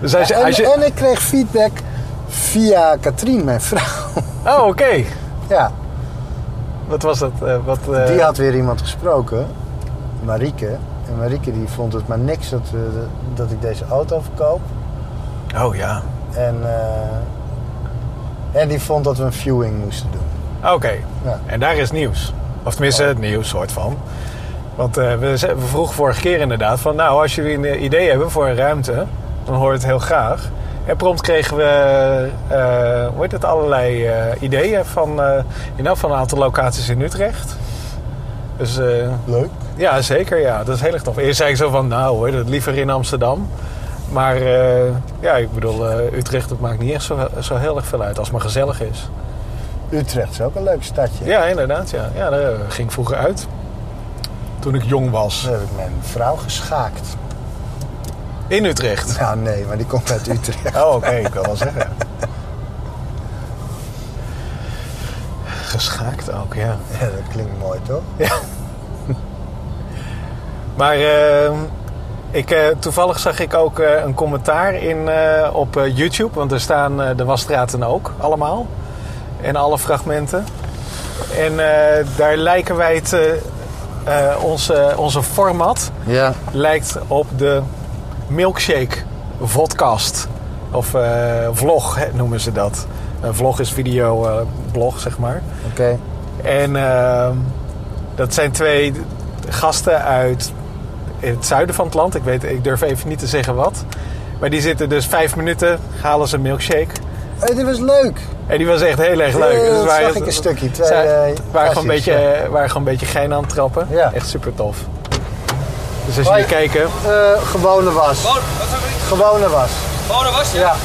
dus als je, En, als je- en ik kreeg feedback via Katrien, mijn vrouw. Oh, oké. ja, Wat was dat? eh, wat, eh, die had weer iemand gesproken. Marieke. En Marieke die vond het maar niks dat, we, dat ik deze auto verkoop. Oh ja. En, en die vond dat we een viewing moesten doen. Oké. Ja. En daar is nieuws. Of tenminste, het nieuws soort van. Want we, we vroegen vorige keer inderdaad van... Nou, als jullie een idee hebben voor een ruimte, dan hoor je het heel graag. En prompt kregen we, eh hoe heet het, allerlei eh, ideeën van, eh in elk van een aantal locaties in Utrecht. Dus eh, Leuk. ja, zeker. Ja, dat is heel erg tof. Eerst zei ik zo van, nou hoor, dat liever in Amsterdam. Maar eh, ja, ik bedoel, eh, Utrecht, dat maakt niet echt zo, zo heel erg veel uit als het maar gezellig is. Utrecht is ook een leuk stadje. Ja, inderdaad. Ja. Ja, daar eh, ging ik vroeger uit. Toen ik jong was. Daar heb ik mijn vrouw geschaakt. In Utrecht. Nou nee, maar die komt uit Utrecht. Oh, oké. ik wil wel zeggen. Geschaakt ook, ja. Ja, dat klinkt mooi toch? Maar eh, ik, eh, toevallig zag ik ook eh, een commentaar in, eh, op eh, YouTube. Want er staan eh, de wasstraten ook allemaal. En alle fragmenten. En eh, daar lijken wij het... eh, eh, onze, onze format Ja. lijkt op de milkshake vodcast. Of eh, vlog hè, noemen ze dat. Een vlog is video eh, blog, zeg maar. Oké. En ehm, dat zijn twee gasten uit het zuiden van het land. Ik, weet, ik durf even niet te zeggen wat. Maar die zitten dus vijf minuten, halen ze een milkshake. Hey, dit was leuk. En die was echt heel erg leuk. Ja, Dus dat waren- zag ik een stukje. Twee, eh, waren, gewoon een beetje, eh, waren gewoon een beetje gein aan het trappen. Ja. Echt super tof. Dus als jullie kijken... Eh, gewone was. Wat? Gewone was. Gewoon een was, ja? Ja,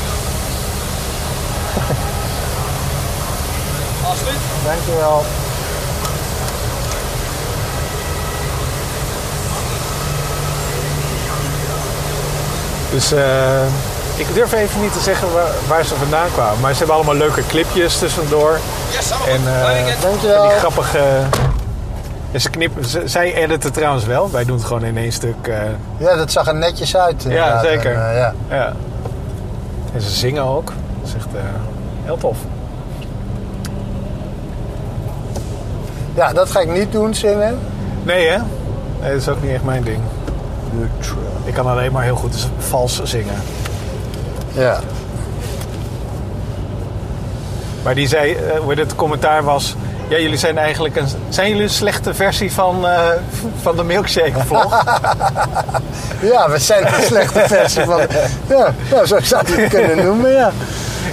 Alsjeblieft. dankjewel. Dus eh, ik durf even niet te zeggen waar, waar ze vandaan kwamen. Maar ze hebben allemaal leuke clipjes tussendoor. Yes, allemaal En eh, die grappige... En ze knippen, ze- zij editen trouwens wel. Wij doen het gewoon in één stuk. eh, Ja, dat zag er netjes uit. ja, zeker. En, eh, ja. ja. En ze zingen ook. Dat is echt eh, heel tof. ja, dat ga ik niet doen, zingen. Nee hè? Nee, dat is ook niet echt mijn ding. Ik kan alleen maar heel goed vals zingen. Ja. Maar die zei, het commentaar was... Ja, jullie zijn eigenlijk een... Zijn jullie een slechte versie van, eh, van de milkshake vlog? ja, we zijn een slechte versie van... Ja, nou, zo zou je het kunnen noemen, ja.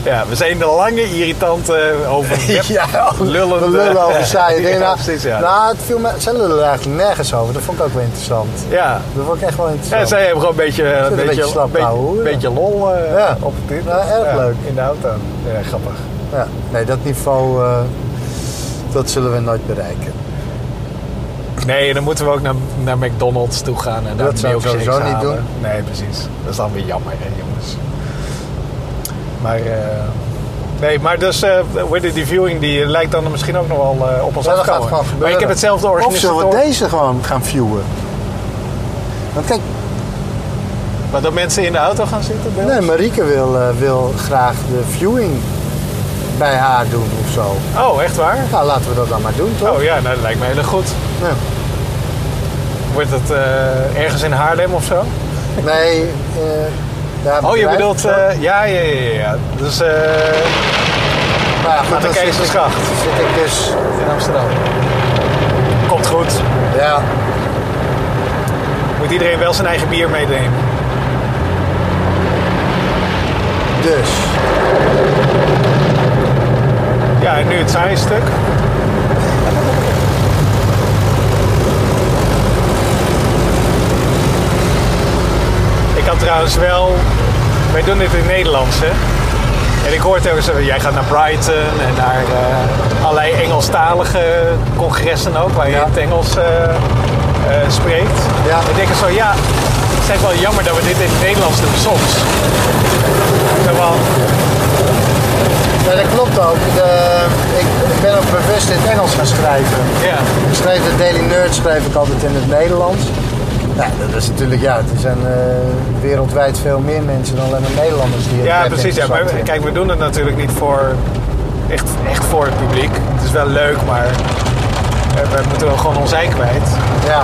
ja, we zijn de lange, irritante, over web Ja, lullende... we lullen over saaie dingen. Ja, Nou, precies, ja. Nou, het viel me, zij lullen er eigenlijk nergens over. Dat vond ik ook wel interessant. ja. Dat vond ik echt wel Ja, interessant. zij hebben gewoon een beetje, een een beetje, slap beetje, houden, ja. beetje lol eh, Ja. op dit. Ja, erg leuk. In de auto. Ja, grappig. Ja, nee, dat niveau, eh, dat zullen we nooit bereiken. Nee, dan moeten we ook naar, naar McDonald's toe gaan en Dat zou ik sowieso niet doen. Nee, precies. Dat is dan weer jammer, hè, jongens. Maar, eh, nee, maar dus, eh hoe heet het, die viewing die lijkt dan misschien ook nog wel eh, op ons Ja, afkomen. gewoon maar ik heb hetzelfde Of zullen organisator. we deze gewoon gaan viewen? Want kijk, Maar dat mensen in de auto gaan zitten nee? Marieke wil, eh, wil graag de viewing bij haar doen of zo. Oh, echt waar? Nou, laten we dat dan maar doen, toch? Oh ja, nou, dat lijkt me heel erg goed. Ja. Wordt het eh, ergens in Haarlem of zo? Nee, eh daar Oh, je bedoelt, eh, ja, ja, ja, ja. Dus eh, Nou goed, de dan zit ik- Keizersgracht zit ik dus... in Amsterdam. Komt goed. Ja, Moet iedereen wel zijn eigen bier meenemen. dus. Nu het saaie stuk. Ik had trouwens wel... Wij doen dit in het Nederlands, hè? En ik hoor telkens, jij gaat naar Brighton en naar eh, allerlei Engelstalige congressen ook, waar je Ja. het Engels eh, eh, spreekt. Ja. Ik denk zo, ja, het is wel jammer dat we dit in het Nederlands doen soms. Van, Ja, dat klopt ook. De, ik, ik ben ook bewust in het Engels gaan schrijven. ja. Ik schreef de Daily Nerd schreef ik altijd in het Nederlands. Ja, dat is natuurlijk, ja, er zijn eh, wereldwijd veel meer mensen dan alleen maar Nederlanders die het Ja, precies. Ja. Maar kijk, we doen het natuurlijk niet voor echt, echt voor het publiek. Het is wel leuk, maar we moeten wel gewoon ons ei kwijt. Ja.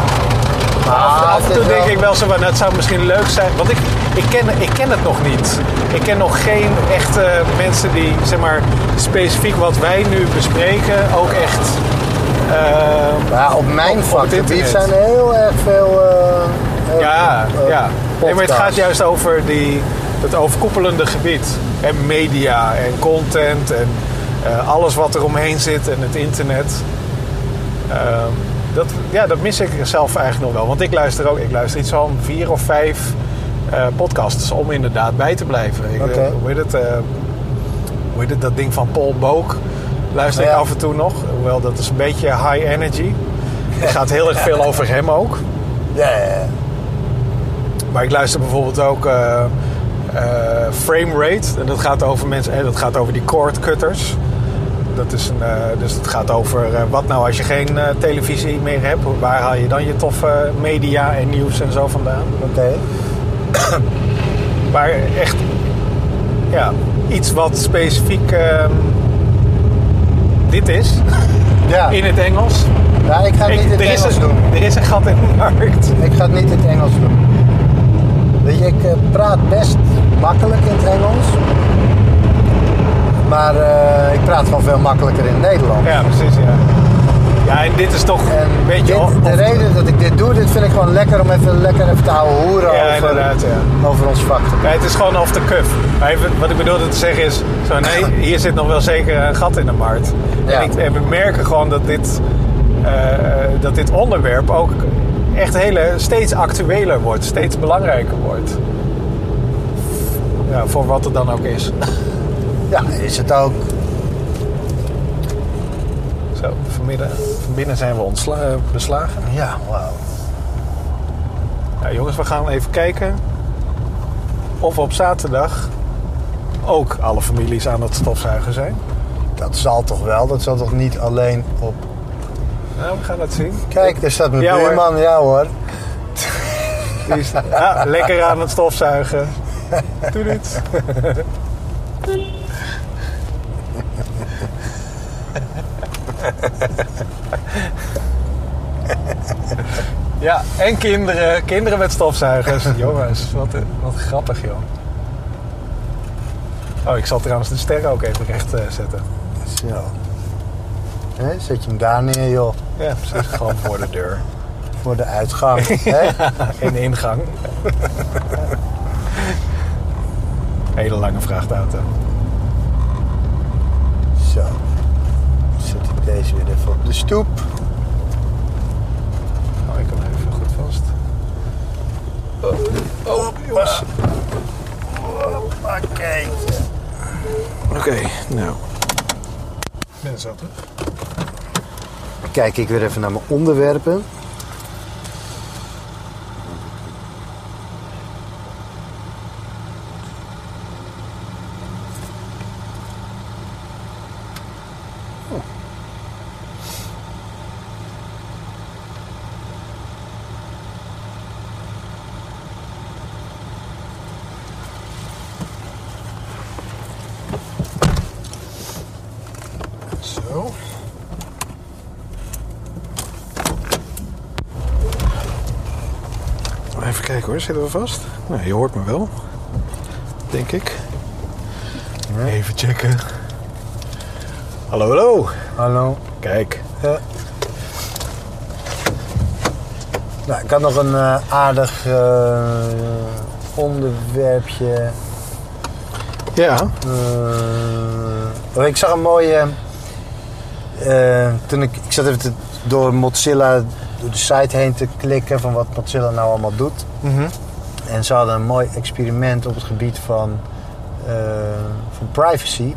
Maar af, af het en toe wel- denk ik wel zo van, nou, het zou misschien leuk zijn. Want ik, ik, ken, ik ken het nog niet. Ik ken nog geen echte mensen die, zeg maar, specifiek wat wij nu bespreken ook echt... eh, Maar ja, op mijn Op- vakgebied internet. zijn er heel erg veel. eh, eh, Ja, eh, ja. Nee, maar het gaat juist over die, het overkoepelende gebied. En media en content en eh, alles wat er omheen zit en het internet. Ehm, dat, ja, dat mis ik zelf eigenlijk nog wel. Want ik luister ook, ik luister iets van vier of vijf eh, podcasts om inderdaad bij te blijven. Ik, eh, Oké. hoe, heet het, eh, hoe heet het, dat ding van Paul Book luister ik Ja. af en toe nog. Hoewel, dat is een beetje high energy. Het gaat heel erg veel over hem ook. Ja, ja, ja. Maar ik luister bijvoorbeeld ook eh eh, Frame Rate. En dat gaat over mensen, eh, dat gaat over die cord cutters. Dat is een, eh, dus het gaat over eh, wat nou als je geen eh, televisie meer hebt. Waar haal je dan je toffe media en nieuws en zo vandaan? Oké. Maar echt, ja, iets wat specifiek ehm, dit is Ja. in het Engels. ja, ik ga het niet in het Engels een, doen. er is een gat in de markt. Ik ga het niet in het Engels doen. Weet je, ik eh, praat best makkelijk in het Engels. Maar eh, ik praat gewoon veel makkelijker in het Nederlands. Ja, precies, ja. Ja, en dit is toch En een beetje... dit, of- de reden dat ik dit doe, dit vind ik gewoon lekker om even lekker even te houden hoeren Ja, over, ja. over ons. Ja, het is gewoon off the cuff. Maar even, wat ik bedoelde te zeggen is... Zo, nee, hier zit nog wel zeker een gat in de markt. Ja. En, ik, en we merken gewoon dat dit, eh, dat dit onderwerp ook echt hele, steeds actueler wordt. Steeds belangrijker wordt. Ja, voor wat het dan ook is. Ja, is het ook. Zo, vanmiddag, van binnen zijn we ontsla- eh, beslagen. Ja, wauw. Ja, jongens, we gaan even kijken of op zaterdag ook alle families aan het stofzuigen zijn. Dat zal toch wel, dat zal toch niet alleen op... Nou, we gaan het zien. Kijk, daar staat mijn Ja, hoor. buurman, ja hoor. Die is lekker aan het stofzuigen. Doe dit. Ja, en kinderen. Kinderen met stofzuigers. Jongens, wat, wat grappig joh. Oh, ik zal trouwens de sterren ook even recht eh, zetten. Zo. Zet je hem daar neer, joh. Ja, precies. Gewoon voor de deur. Voor de uitgang. hè? In de ingang. Hele lange vrachtauto. Zo. Zet ik deze weer even op de stoep. Oh, ik kan hem even goed vast. Oh, oh jongens. Oké. Oké, nou. Ik ben zo terug. Kijk ik weer even naar mijn onderwerpen. Zo. Hoor, zitten we vast? Nou, je hoort me wel. Denk ik. Even checken. Hallo, hallo. Hallo. Kijk. Ja. Nou, ik had nog een eh, aardig eh, onderwerpje. Ja. Eh, ik zag een mooie toen ik, ik zat even te- door Mozilla, door de site heen te klikken van wat Mozilla nou allemaal doet. Mhm. En ze hadden een mooi experiment op het gebied van, eh, van privacy.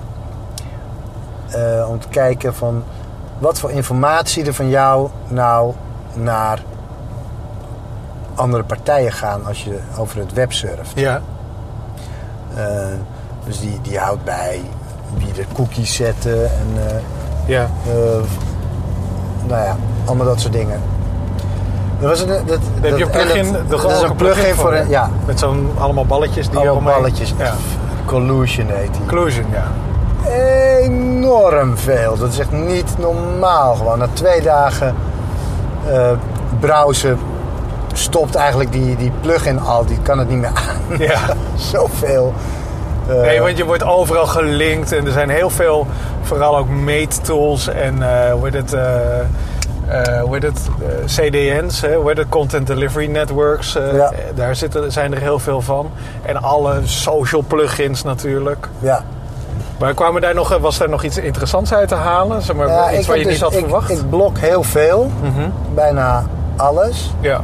Eh, om te kijken van wat voor informatie er van jou nou naar andere partijen gaan als je over het web surft. Ja. Eh, dus die, die houdt bij wie de cookies zetten en Ja. nou ja, allemaal dat soort dingen. Er was een, dat, Dan heb je een dat- en plugin. dat- dat is een plugin voor, een- ja, Met zo'n allemaal balletjes die allemaal eromheen- balletjes. Ja. Collusion heet die. Inclusion, ja. Enorm veel. Dat is echt niet normaal gewoon. Na twee dagen eh browsen stopt eigenlijk die, die plugin al. Die kan het niet meer aan. Ja. Zoveel. eh, Nee, want je wordt overal gelinkt en er zijn heel veel, vooral ook meettools en eh hoe heet het, eh, hoe heet het eh, CDN's, hè, hoe heet het, Content Delivery Networks. eh, Ja. Daar zitten, zijn er heel veel van. En alle social plugins natuurlijk. ja. Maar kwamen daar nog, was daar nog iets interessants uit te halen? Zeg maar, Ja, iets waar je niet dus- had ik, verwacht? Ik blok heel veel. Mhm. Bijna alles. Ja.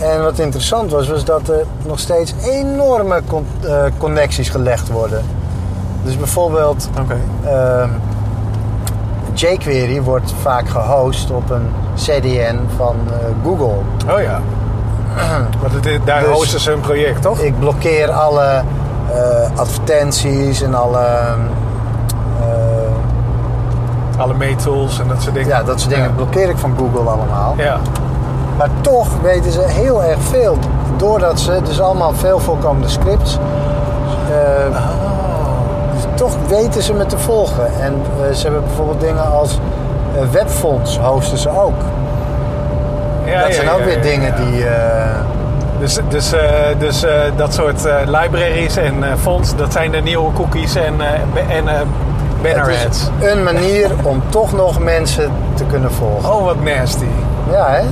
En wat interessant was, was dat er nog steeds enorme con- connecties gelegd worden. Dus bijvoorbeeld Oké. ehm jQuery wordt vaak gehost op een CDN van eh, Google. Oh ja. Want het, daar Dus- hosten ze een project, toch? Ik blokkeer alle eh, advertenties en alle... eh, Alle meettools en dat soort dingen. ja, dat soort dingen Ja. blokkeer ik van Google allemaal. Ja. Maar toch weten ze heel erg veel. Doordat ze, dus allemaal veel voorkomende scripts. Toch weten ze me te volgen. En eh, ze hebben bijvoorbeeld dingen als eh, webfonts hosten ze ook. Ja, dat ja, zijn ook ja, weer dingen die... eh, Dus, dus, dus dat soort libraries en fonts, dat zijn de nieuwe cookies en, en banner het is een manier om toch nog mensen te kunnen volgen. Oh, wat nasty. Ja, hè?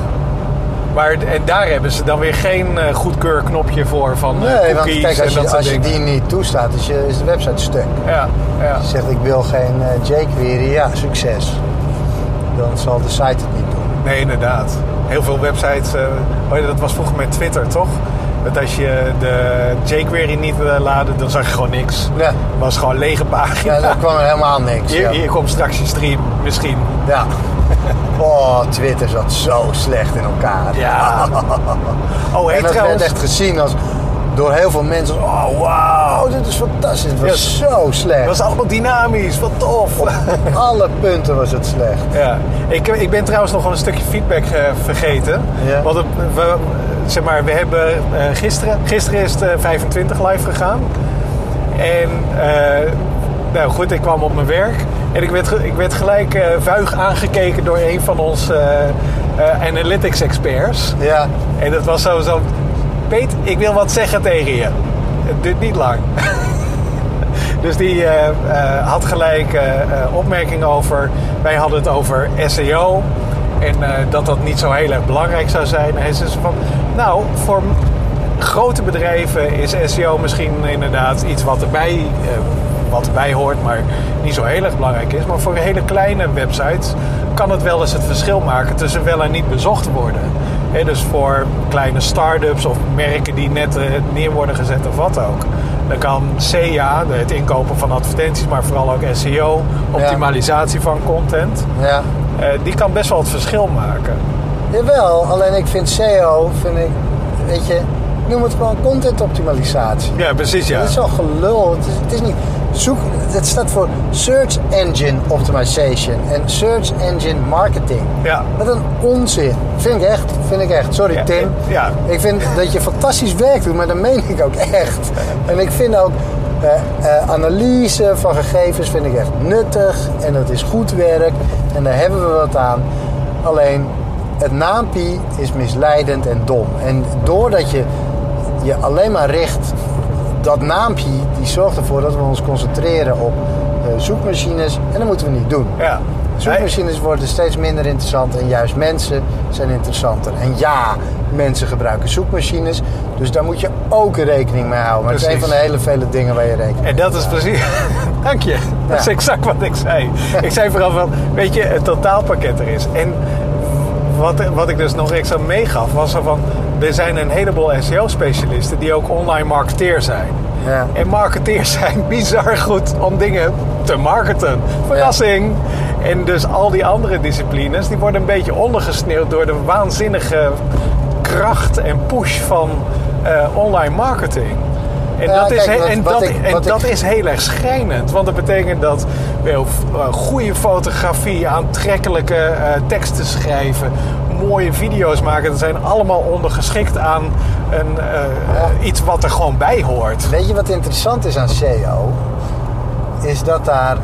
Maar en daar hebben ze dan weer geen eh, goedkeurknopje voor van eh, Nee, want kijk, en als dat je, als je die niet toestaat, is, je, is de website stuk. Ja, ja. Als je zegt, ik wil geen eh, jQuery, ja, succes. Dan zal de site het niet doen. Nee, inderdaad. Heel veel websites, ja, dat was vroeger met Twitter, toch? Dat als je de jQuery niet wilde laden, dan zag je gewoon niks. Ja. Het was gewoon lege pagina. Ja, dan kwam er helemaal niks. Hier, ja. hier komt straks je stream, misschien. Ja. Oh, Twitter zat zo slecht in elkaar. Ja. Oh, En hey, dat trouwens. werd echt gezien als door heel veel mensen. Oh, wauw, dit is fantastisch. Het was zo slecht. Het was allemaal dynamisch, wat tof. Op alle punten was het slecht. Ja, ik, ik ben trouwens nog wel een stukje feedback eh, vergeten. Ja. Want het- we, zeg maar, we hebben eh, gisteren, gisteren is het eh, 25 live gegaan. En eh, nou goed, ik kwam op mijn werk en ik werd, ik werd gelijk eh, vuig aangekeken door een van onze eh, eh, analytics experts. Ja, En dat was zo, zo, Peet, ik wil wat zeggen tegen je. Het duurt niet lang. dus die eh, eh, had gelijk eh, eh, opmerkingen over. Wij hadden het over SEO. En dat dat niet zo heel erg belangrijk zou zijn. En hij zei van, nou, voor grote bedrijven is SEO misschien inderdaad iets wat erbij, wat erbij hoort, maar niet zo heel erg belangrijk is. Maar voor hele kleine websites kan het wel eens het verschil maken tussen wel en niet bezocht worden. Hè, dus voor kleine start-ups of merken die net eh, neer worden gezet of wat ook. Dan kan CA, het inkopen van advertenties, maar vooral ook SEO, optimalisatie van content, ja. eh, die kan best wel het verschil maken. Jawel, alleen ik vind SEO, vind ik, weet je, noem het gewoon content optimalisatie. Ja, precies ja. Dat is al gelul. Het is, het is niet. Zoek, het staat voor Search Engine Optimization en Search Engine Marketing. Ja. Wat een onzin. Vind ik echt. Vind ik echt. Sorry Ja, Tim. ja. Ik vind dat je fantastisch werk doet, maar dat meen ik ook echt. En ik vind ook eh, eh, analyse van gegevens vind ik echt nuttig en dat is goed werk en daar hebben we wat aan. Alleen het naampie is misleidend en dom. En doordat je je alleen maar richt, dat naampje die zorgt ervoor dat we ons concentreren op eh, zoekmachines en dat moeten we niet doen. Ja. Zoekmachines worden steeds minder interessant en juist mensen zijn interessanter. En ja, mensen gebruiken zoekmachines, dus daar moet je ook rekening mee houden. Maar het is een van de hele vele dingen waar je rekening mee En dat is precies. Dank je. Dat is exact wat ik zei. Ik zei vooral van, weet je, het totaalpakket er is. En wat, wat ik dus nog extra meegaf, was er van, er zijn een heleboel SEO-specialisten die ook online marketeer zijn. Ja. En marketeers zijn bizar goed om dingen te marketen. Verrassing. En dus al die andere disciplines, die worden een beetje ondergesneeuwd door de waanzinnige kracht en push van eh, online marketing. En, Ja, dat, is, kijk, he- wat- en, wat dat, ik- en dat is heel erg schrijnend. Want dat betekent dat wel eh, goede fotografie, aantrekkelijke eh, teksten schrijven, mooie video's maken, dat zijn allemaal ondergeschikt aan een, eh, iets wat er gewoon bij hoort. Weet je wat interessant is aan SEO? Is dat daar.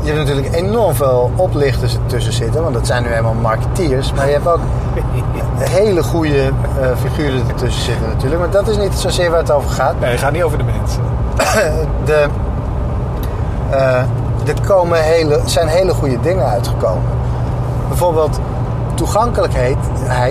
Je hebt natuurlijk enorm veel oplichters tussen zitten, want dat zijn nu helemaal marketeers. Maar je hebt ook hele goede eh, figuren ertussen zitten natuurlijk. Maar dat is niet zozeer waar het over gaat. Nee, het gaat niet over de mensen. De, eh, er komen hele, zijn hele goede dingen uitgekomen. Bijvoorbeeld toegankelijkheid,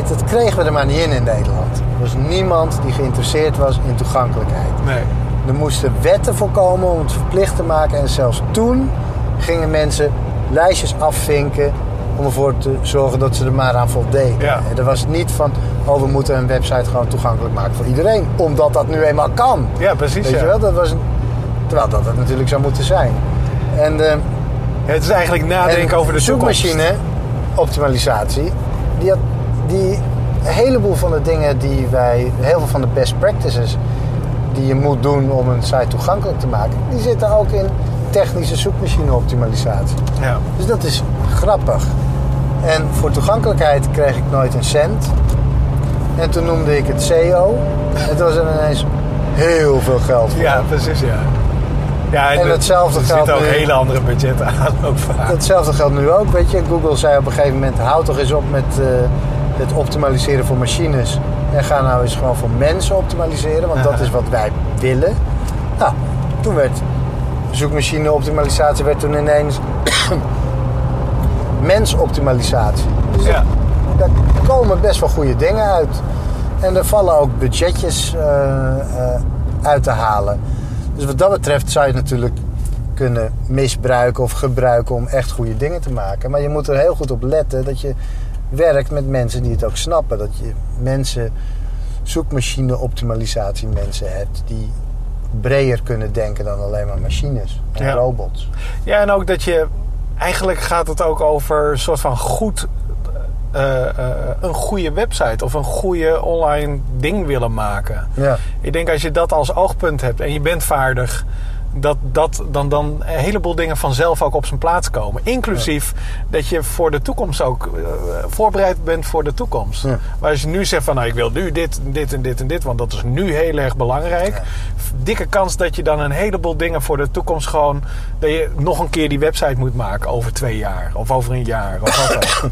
dat kregen we er maar niet in in Nederland. Er was niemand die geïnteresseerd was in toegankelijkheid. Nee. Er moesten wetten voor komen om het verplicht te maken. En zelfs toen gingen mensen lijstjes afvinken om ervoor te zorgen dat ze er maar aan voldeden. Ja. Er was niet van, oh we moeten een website gewoon toegankelijk maken voor iedereen. Omdat dat nu eenmaal kan. Ja, precies. Weet ja. je wel, dat was een, terwijl dat het natuurlijk zou moeten zijn. En de, Het is eigenlijk nadenken en over de toekomst. Optimalisatie, die, had, die een heleboel van de dingen die wij, heel veel van de best practices die je moet doen om een site toegankelijk te maken, die zitten ook in technische zoekmachine optimalisatie. Ja. Dus dat is grappig. En voor toegankelijkheid kreeg ik nooit een cent. En toen noemde ik het SEO. En toen was er ineens heel veel geld voor. ja, precies, ja. Ja En hetzelfde er geldt zitten ook hele andere budgetten aan ook vaak. Hetzelfde geldt nu ook, weet je. Google zei op een gegeven moment, houd toch eens op met eh, het optimaliseren voor machines. En ga nou eens gewoon voor mensen optimaliseren, want dat is wat wij willen. Nou, toen werd zoekmachine optimalisatie werd toen ineens mensoptimalisatie. Dus Ja. daar komen best wel goede dingen uit. En er vallen ook budgetjes eh, eh, uit te halen. Dus wat dat betreft zou je het natuurlijk kunnen misbruiken of gebruiken om echt goede dingen te maken. Maar je moet er heel goed op letten dat je werkt met mensen die het ook snappen. Dat je mensen, zoekmachine optimalisatie mensen hebt die breder kunnen denken dan alleen maar machines en Ja. robots. Ja, en ook dat je... Eigenlijk gaat het ook over een soort van goed... eh, eh, een goede website of een goede online ding willen maken. Ja. Ik denk als je dat als oogpunt hebt en je bent vaardig, dat, dat dan, dan een heleboel dingen vanzelf ook op zijn plaats komen. Inclusief dat je voor de toekomst ook eh, voorbereid bent voor de toekomst. Ja. Maar als je nu zegt van nou ik wil nu dit, dit en dit en dit, want dat is nu heel erg belangrijk. Ja. Dikke kans dat je dan een heleboel dingen voor de toekomst gewoon, dat je nog een keer die website moet maken over twee jaar of over een jaar of wat ook.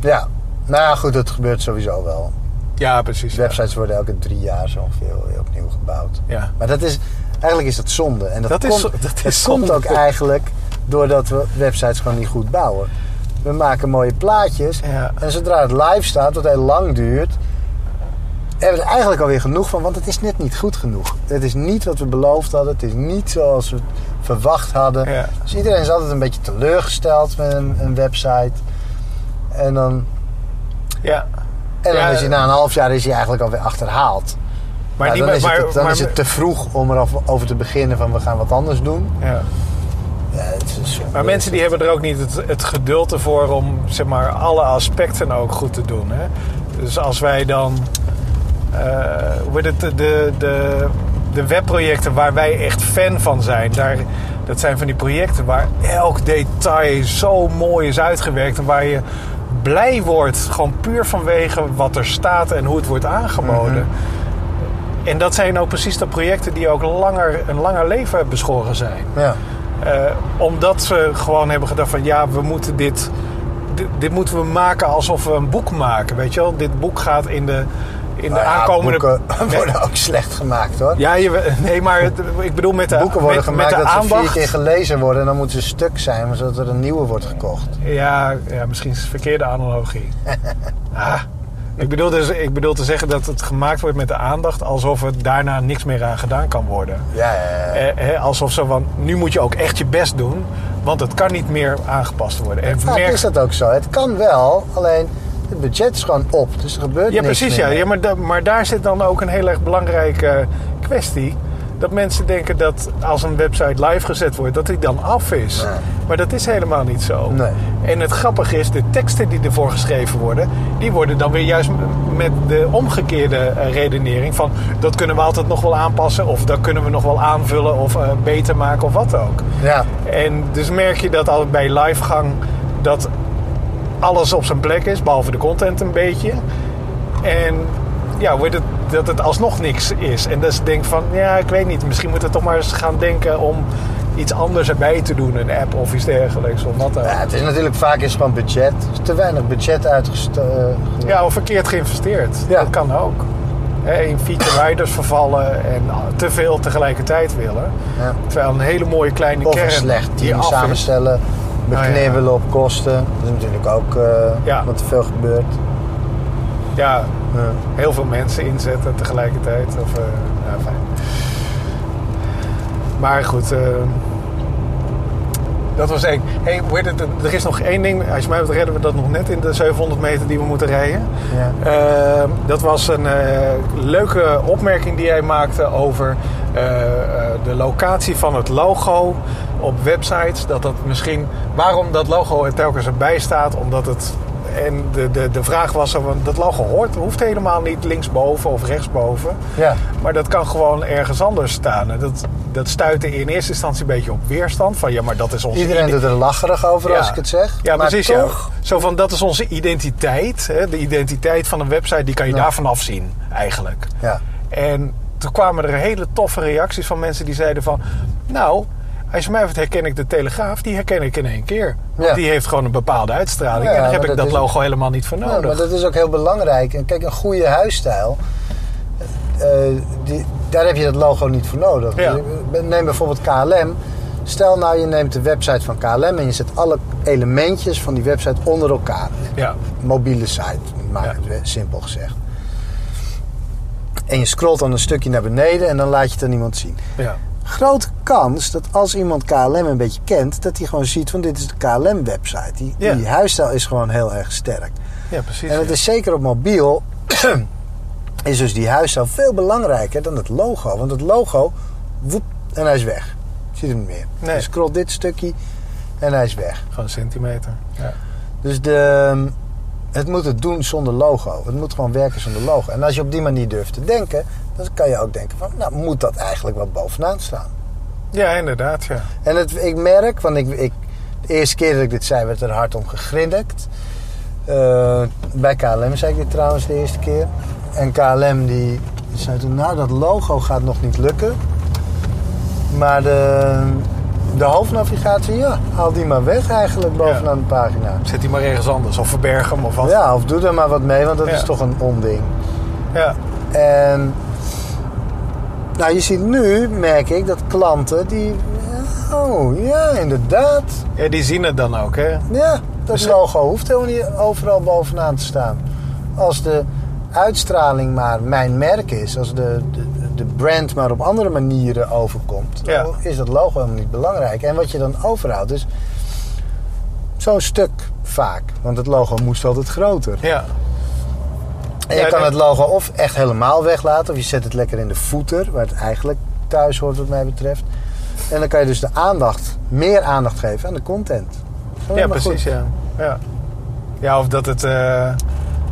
Ja, nou ja, goed, dat gebeurt sowieso wel. Ja, precies. ja. Websites worden elke drie jaar zo ongeveer weer opnieuw gebouwd. Ja. Maar dat is, eigenlijk is dat zonde. En dat, komt, dat is komt ook eigenlijk doordat we websites gewoon niet goed bouwen. We maken mooie plaatjes. Ja. En zodra het live staat, wat heel lang duurt, hebben we er eigenlijk alweer genoeg van. Want het is net niet goed genoeg. Het is niet wat we beloofd hadden. Het is niet zoals we verwacht hadden. Ja. Dus iedereen is altijd een beetje teleurgesteld met een, een website. En dan, Ja. en dan Ja, is hij na een half jaar is hij eigenlijk alweer achterhaald. Maar, Maar die, dan is, maar, het, dan maar- is het te vroeg om erover te beginnen van we gaan wat anders doen. ja. Ja, het is. Maar mensen die hebben er ook niet het, het geduld ervoor om zeg maar, alle aspecten ook goed te doen. Hè? Dus als wij dan. hoe heet het, de, de, de webprojecten waar wij echt fan van zijn, daar, dat zijn van die projecten waar elk detail zo mooi is uitgewerkt en waar je blij wordt, gewoon puur vanwege wat er staat en hoe het wordt aangeboden. En dat zijn ook precies de projecten die ook langer, een langer leven beschoren zijn. Ja, Eh, omdat ze gewoon hebben gedacht van ja, we moeten dit, dit, dit moeten we maken alsof we een boek maken. Weet je wel, dit boek gaat in de, in de Nou aankomende... boeken worden ook slecht gemaakt hoor. Ja, je, nee, maar het- ik bedoel met de, boeken worden met, gemaakt met de dat ze vier keer gelezen worden en dan moeten ze stuk zijn, zodat er een nieuwe wordt gekocht. Ja, ja, misschien is het verkeerde analogie. ah, ik, bedoel dus, ik bedoel te zeggen dat het gemaakt wordt met de aandacht alsof er daarna niks meer aan gedaan kan worden. Ja, ja, ja. Eh, hè, alsof zo van, nu moet je ook echt je best doen, want het kan niet meer aangepast worden. En Vaak merk- is dat ook zo. Het kan wel, alleen het budget is gewoon op, dus er gebeurt Ja, niks precies. meer. Ja. Ja, maar, da- maar daar zit dan ook een heel erg belangrijke kwestie. Dat mensen denken dat als een website live gezet wordt, dat die dan af is. Nee. Maar dat is helemaal niet zo. Nee. En het grappige is, de teksten die ervoor geschreven worden, die worden dan weer juist met de omgekeerde eh, redenering van dat kunnen we altijd nog wel aanpassen of dat kunnen we nog wel aanvullen of eh, beter maken of wat ook. Ja, En dus merk je dat al bij livegang dat alles op zijn plek is, behalve de content een beetje. En ja, wordt het, dat het alsnog niks is. En dus denk van, ja, ik weet niet, misschien moeten we toch maar eens gaan denken om iets anders erbij te doen, een app of iets dergelijks of wat dan ja, het is natuurlijk vaak is gewoon budget. Er is te weinig budget uitgestoken. Ja, of verkeerd geïnvesteerd. Ja. Dat kan ook. Hè, in feature riders vervallen en te veel tegelijkertijd willen. Ja. Terwijl een hele mooie kleine Of kern een slecht die team is. Samenstellen, beknibbelen op kosten. Dat is natuurlijk ook eh, Ja. wat te veel gebeurt. Ja, Ja. heel veel mensen inzetten tegelijkertijd. Of, eh, ja, fijn. Maar goed, eh, dat was één. Hey, het? er is nog één ding. Als je mij redden we dat nog net in de 700 meter die we moeten rijden. Ja. Eh, dat was een leuke opmerking die hij maakte over de locatie van het logo op websites. Dat dat misschien, waarom dat logo er telkens erbij staat, omdat het. En de, de, de vraag was: van, dat logo hoort, hoeft helemaal niet linksboven of rechtsboven. Ja. Maar dat kan gewoon ergens anders staan. En dat, dat stuitte in eerste instantie een beetje op weerstand. Van ja, maar dat is onze Iedereen doet er lacherig over als ik het zeg. Ja, maar precies. toch, Ja. Zo van, dat is onze identiteit. Hè? De identiteit van een website, die kan je Ja. daarvan afzien, eigenlijk. Ja. En toen kwamen er hele toffe reacties van mensen die zeiden van... Nou, als je mij wat herken ik de Telegraaf, die herken ik in één keer. Want Ja. die heeft gewoon een bepaalde uitstraling. Ja, en daar heb ik dat logo helemaal niet voor Ja, nodig. maar dat is ook heel belangrijk. En kijk, een goede huisstijl, eh, die, daar heb je dat logo niet voor nodig. Ja. Dus, Neem bijvoorbeeld KLM. Stel nou, je neemt de website van KLM en je zet alle elementjes van die website onder elkaar. Ja, Mobiele site, maar Ja. het simpel gezegd. En je scrolt dan een stukje naar beneden en dan laat je het aan iemand zien. ja. Grote kans dat als iemand KLM een beetje kent, dat hij gewoon ziet van dit is de KLM-website. Die, Ja. die huisstijl is gewoon heel erg sterk. ja precies. En het ja. is zeker op mobiel, is dus die huisstijl veel belangrijker dan het logo. Want het logo, woep, en hij is weg. Je ziet hem niet meer. Nee. Je scrolt dit stukje en hij is weg. Gewoon een centimeter. Ja. Dus de, het moet het doen zonder logo. Het moet gewoon werken zonder logo. En als je op die manier durft te denken, dan kan je ook denken van, nou moet dat eigenlijk wel bovenaan staan. ja, inderdaad. Ja. En het, ik merk, want ik, ik, de eerste keer dat ik dit zei, werd er hard om gegrinnikt. Eh, bij KLM zei ik dit trouwens de eerste keer. En KLM die zei toen, nou dat logo gaat nog niet lukken. Maar de, de hoofdnavigatie, ja, haal die maar weg eigenlijk bovenaan de pagina. Zet die maar ergens anders. Of verberg hem of wat. Ja, of doe er maar wat mee, want dat Ja. is toch een onding. Ja. En nou, je ziet nu, merk ik, dat klanten die... Oh, ja, inderdaad. Ja, die zien het dan ook, hè? Ja, dat Dus- logo hoeft helemaal niet overal bovenaan te staan. Als de uitstraling maar mijn merk is, als de, de, de brand maar op andere manieren overkomt, Ja. dan is dat logo helemaal niet belangrijk. En wat je dan overhoudt is zo'n stuk vaak. Want het logo moest altijd groter. Ja. En je Ja, kan nee. het logo of echt helemaal weglaten, of je zet het lekker in de footer, waar het eigenlijk thuis hoort wat mij betreft. En dan kan je dus de aandacht, meer aandacht geven aan de content. Ja, precies, ja. ja. Ja, of dat het eh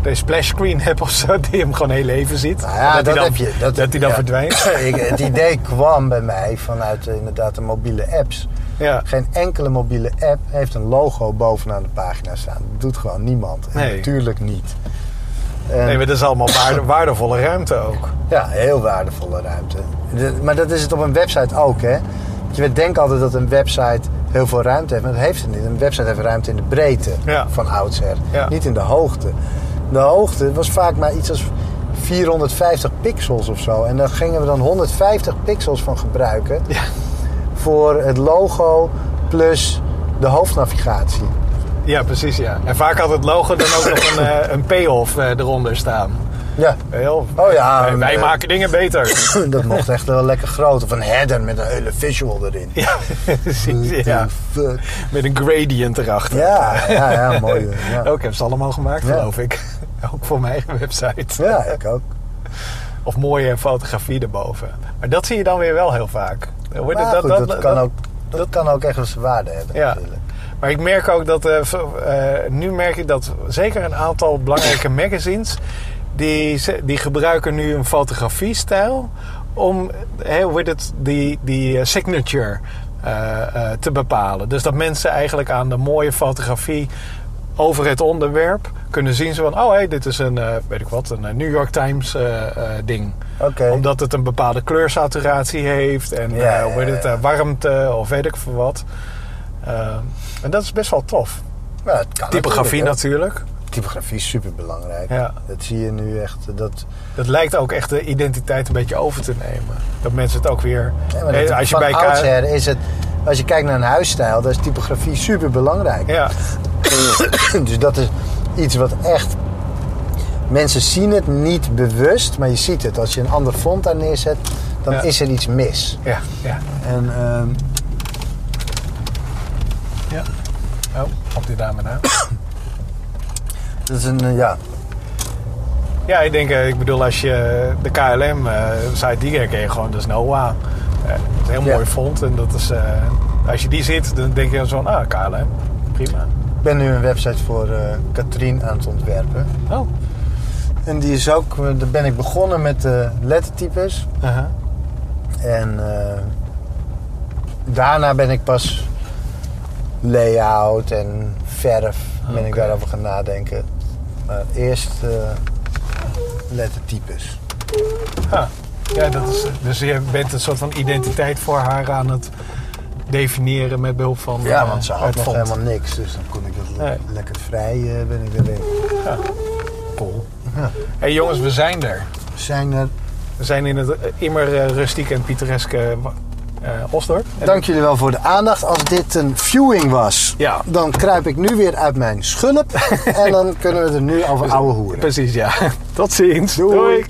de splash screen hebt of zo, die hem gewoon heel even ziet. Nou ja, dat, dat, hij dan, heb je. Dat, dat hij dan ja. verdwijnt. Ik- het idee kwam bij mij vanuit eh, inderdaad de mobiele apps. Ja. Geen enkele mobiele app heeft een logo bovenaan de pagina staan. Dat doet gewoon niemand. En Nee. Natuurlijk niet. En- Nee, maar dat is allemaal waarde- waardevolle ruimte ook. Ja, heel waardevolle ruimte. De- maar dat is het op een website ook, hè? Want je denkt altijd dat een website heel veel ruimte heeft, maar dat heeft het niet. Een website heeft ruimte in de breedte Ja. van oudsher, Ja. niet in de hoogte. De hoogte was vaak maar iets als 450 pixels of zo. En daar gingen we dan 150 pixels van gebruiken Ja. voor het logo plus de hoofdnavigatie. Ja, precies ja. En vaak had het logo dan ook nog een, eh, een payoff eh, eronder staan. Ja, Heel, Oh ja, wij, wij eh, maken dingen beter. dat mocht echt wel lekker groot. Of een header met een hele visual erin. ja, precies. Ja. fuck? Met een gradient erachter. Ja, ja, ja, mooi. Ja. Ook hebben ze allemaal gemaakt, Ja. geloof ik. Ook voor mijn eigen website. ja, ik ook. Of mooie fotografie erboven. Maar dat zie je dan weer wel heel vaak. Hoor, Maar goed, dat, kan ook, dat kan ook echt wel zijn waarde hebben Ja. natuurlijk. Maar ik merk ook dat... eh, eh, nu merk ik dat zeker een aantal belangrijke magazines... Die, ze- die gebruiken nu een fotografiestijl... om hè, hoe het, die, die eh, signature te bepalen. Dus dat mensen eigenlijk aan de mooie fotografie over het onderwerp kunnen zien. Zo van, oh hé, dit is een, weet ik wat, een New York Times ding. Omdat het een bepaalde kleursaturatie heeft en Ja, hoe heet ja, het, warmte of weet ik veel wat. Eh, en dat is best wel tof. Ja, het kan Typografie natuurlijk. Typografie is super belangrijk. Ja. Dat zie je nu echt. Dat, Dat lijkt ook echt de identiteit een beetje over te nemen. Dat mensen het ook weer... Ja, maar eh, dat- als je bij oudsher is het, als je kijkt naar een huisstijl, dan is typografie super belangrijk. Ja, dus dat is iets wat echt. Mensen zien het niet bewust, maar je ziet het. Als je een ander font daar neerzet, dan Ja. is er iets mis. ja, ja. En ehm, ja. Oh, komt die dame nou? dat is een, eh, ja. Ja, ik denk, eh, ik bedoel, als je de KLM eh site die ken je gewoon, dat is Noah. Eh, het is een heel mooi font en dat is, eh, als je die ziet, dan denk je zo van, ah, KLM, prima. Ik ben nu een website voor eh Katrien aan het ontwerpen. Oh, En die is ook, eh, daar ben ik begonnen met de lettertypes. aha. En eh, daarna ben ik pas layout en verf ben ik daarover gaan nadenken. Maar eerst eh, lettertypes. Ja, dat is, dus je bent een soort van identiteit voor haar aan het definiëren met behulp van Ja, eh, want ze had nog helemaal niks. Dus dan kon ik dat le- Nee. lekker vrij eh, ben ik erin. Ja, cool. Ja. hey, jongens, we zijn er. We zijn er. We zijn in het immer rustieke en pittoreske eh. En- Dank jullie wel voor de aandacht. Als dit een viewing was, Ja. dan kruip ik nu weer uit mijn schulp. en dan kunnen we er nu over ouwe hoeren. Precies, ja. Tot ziens. Doei. Doei.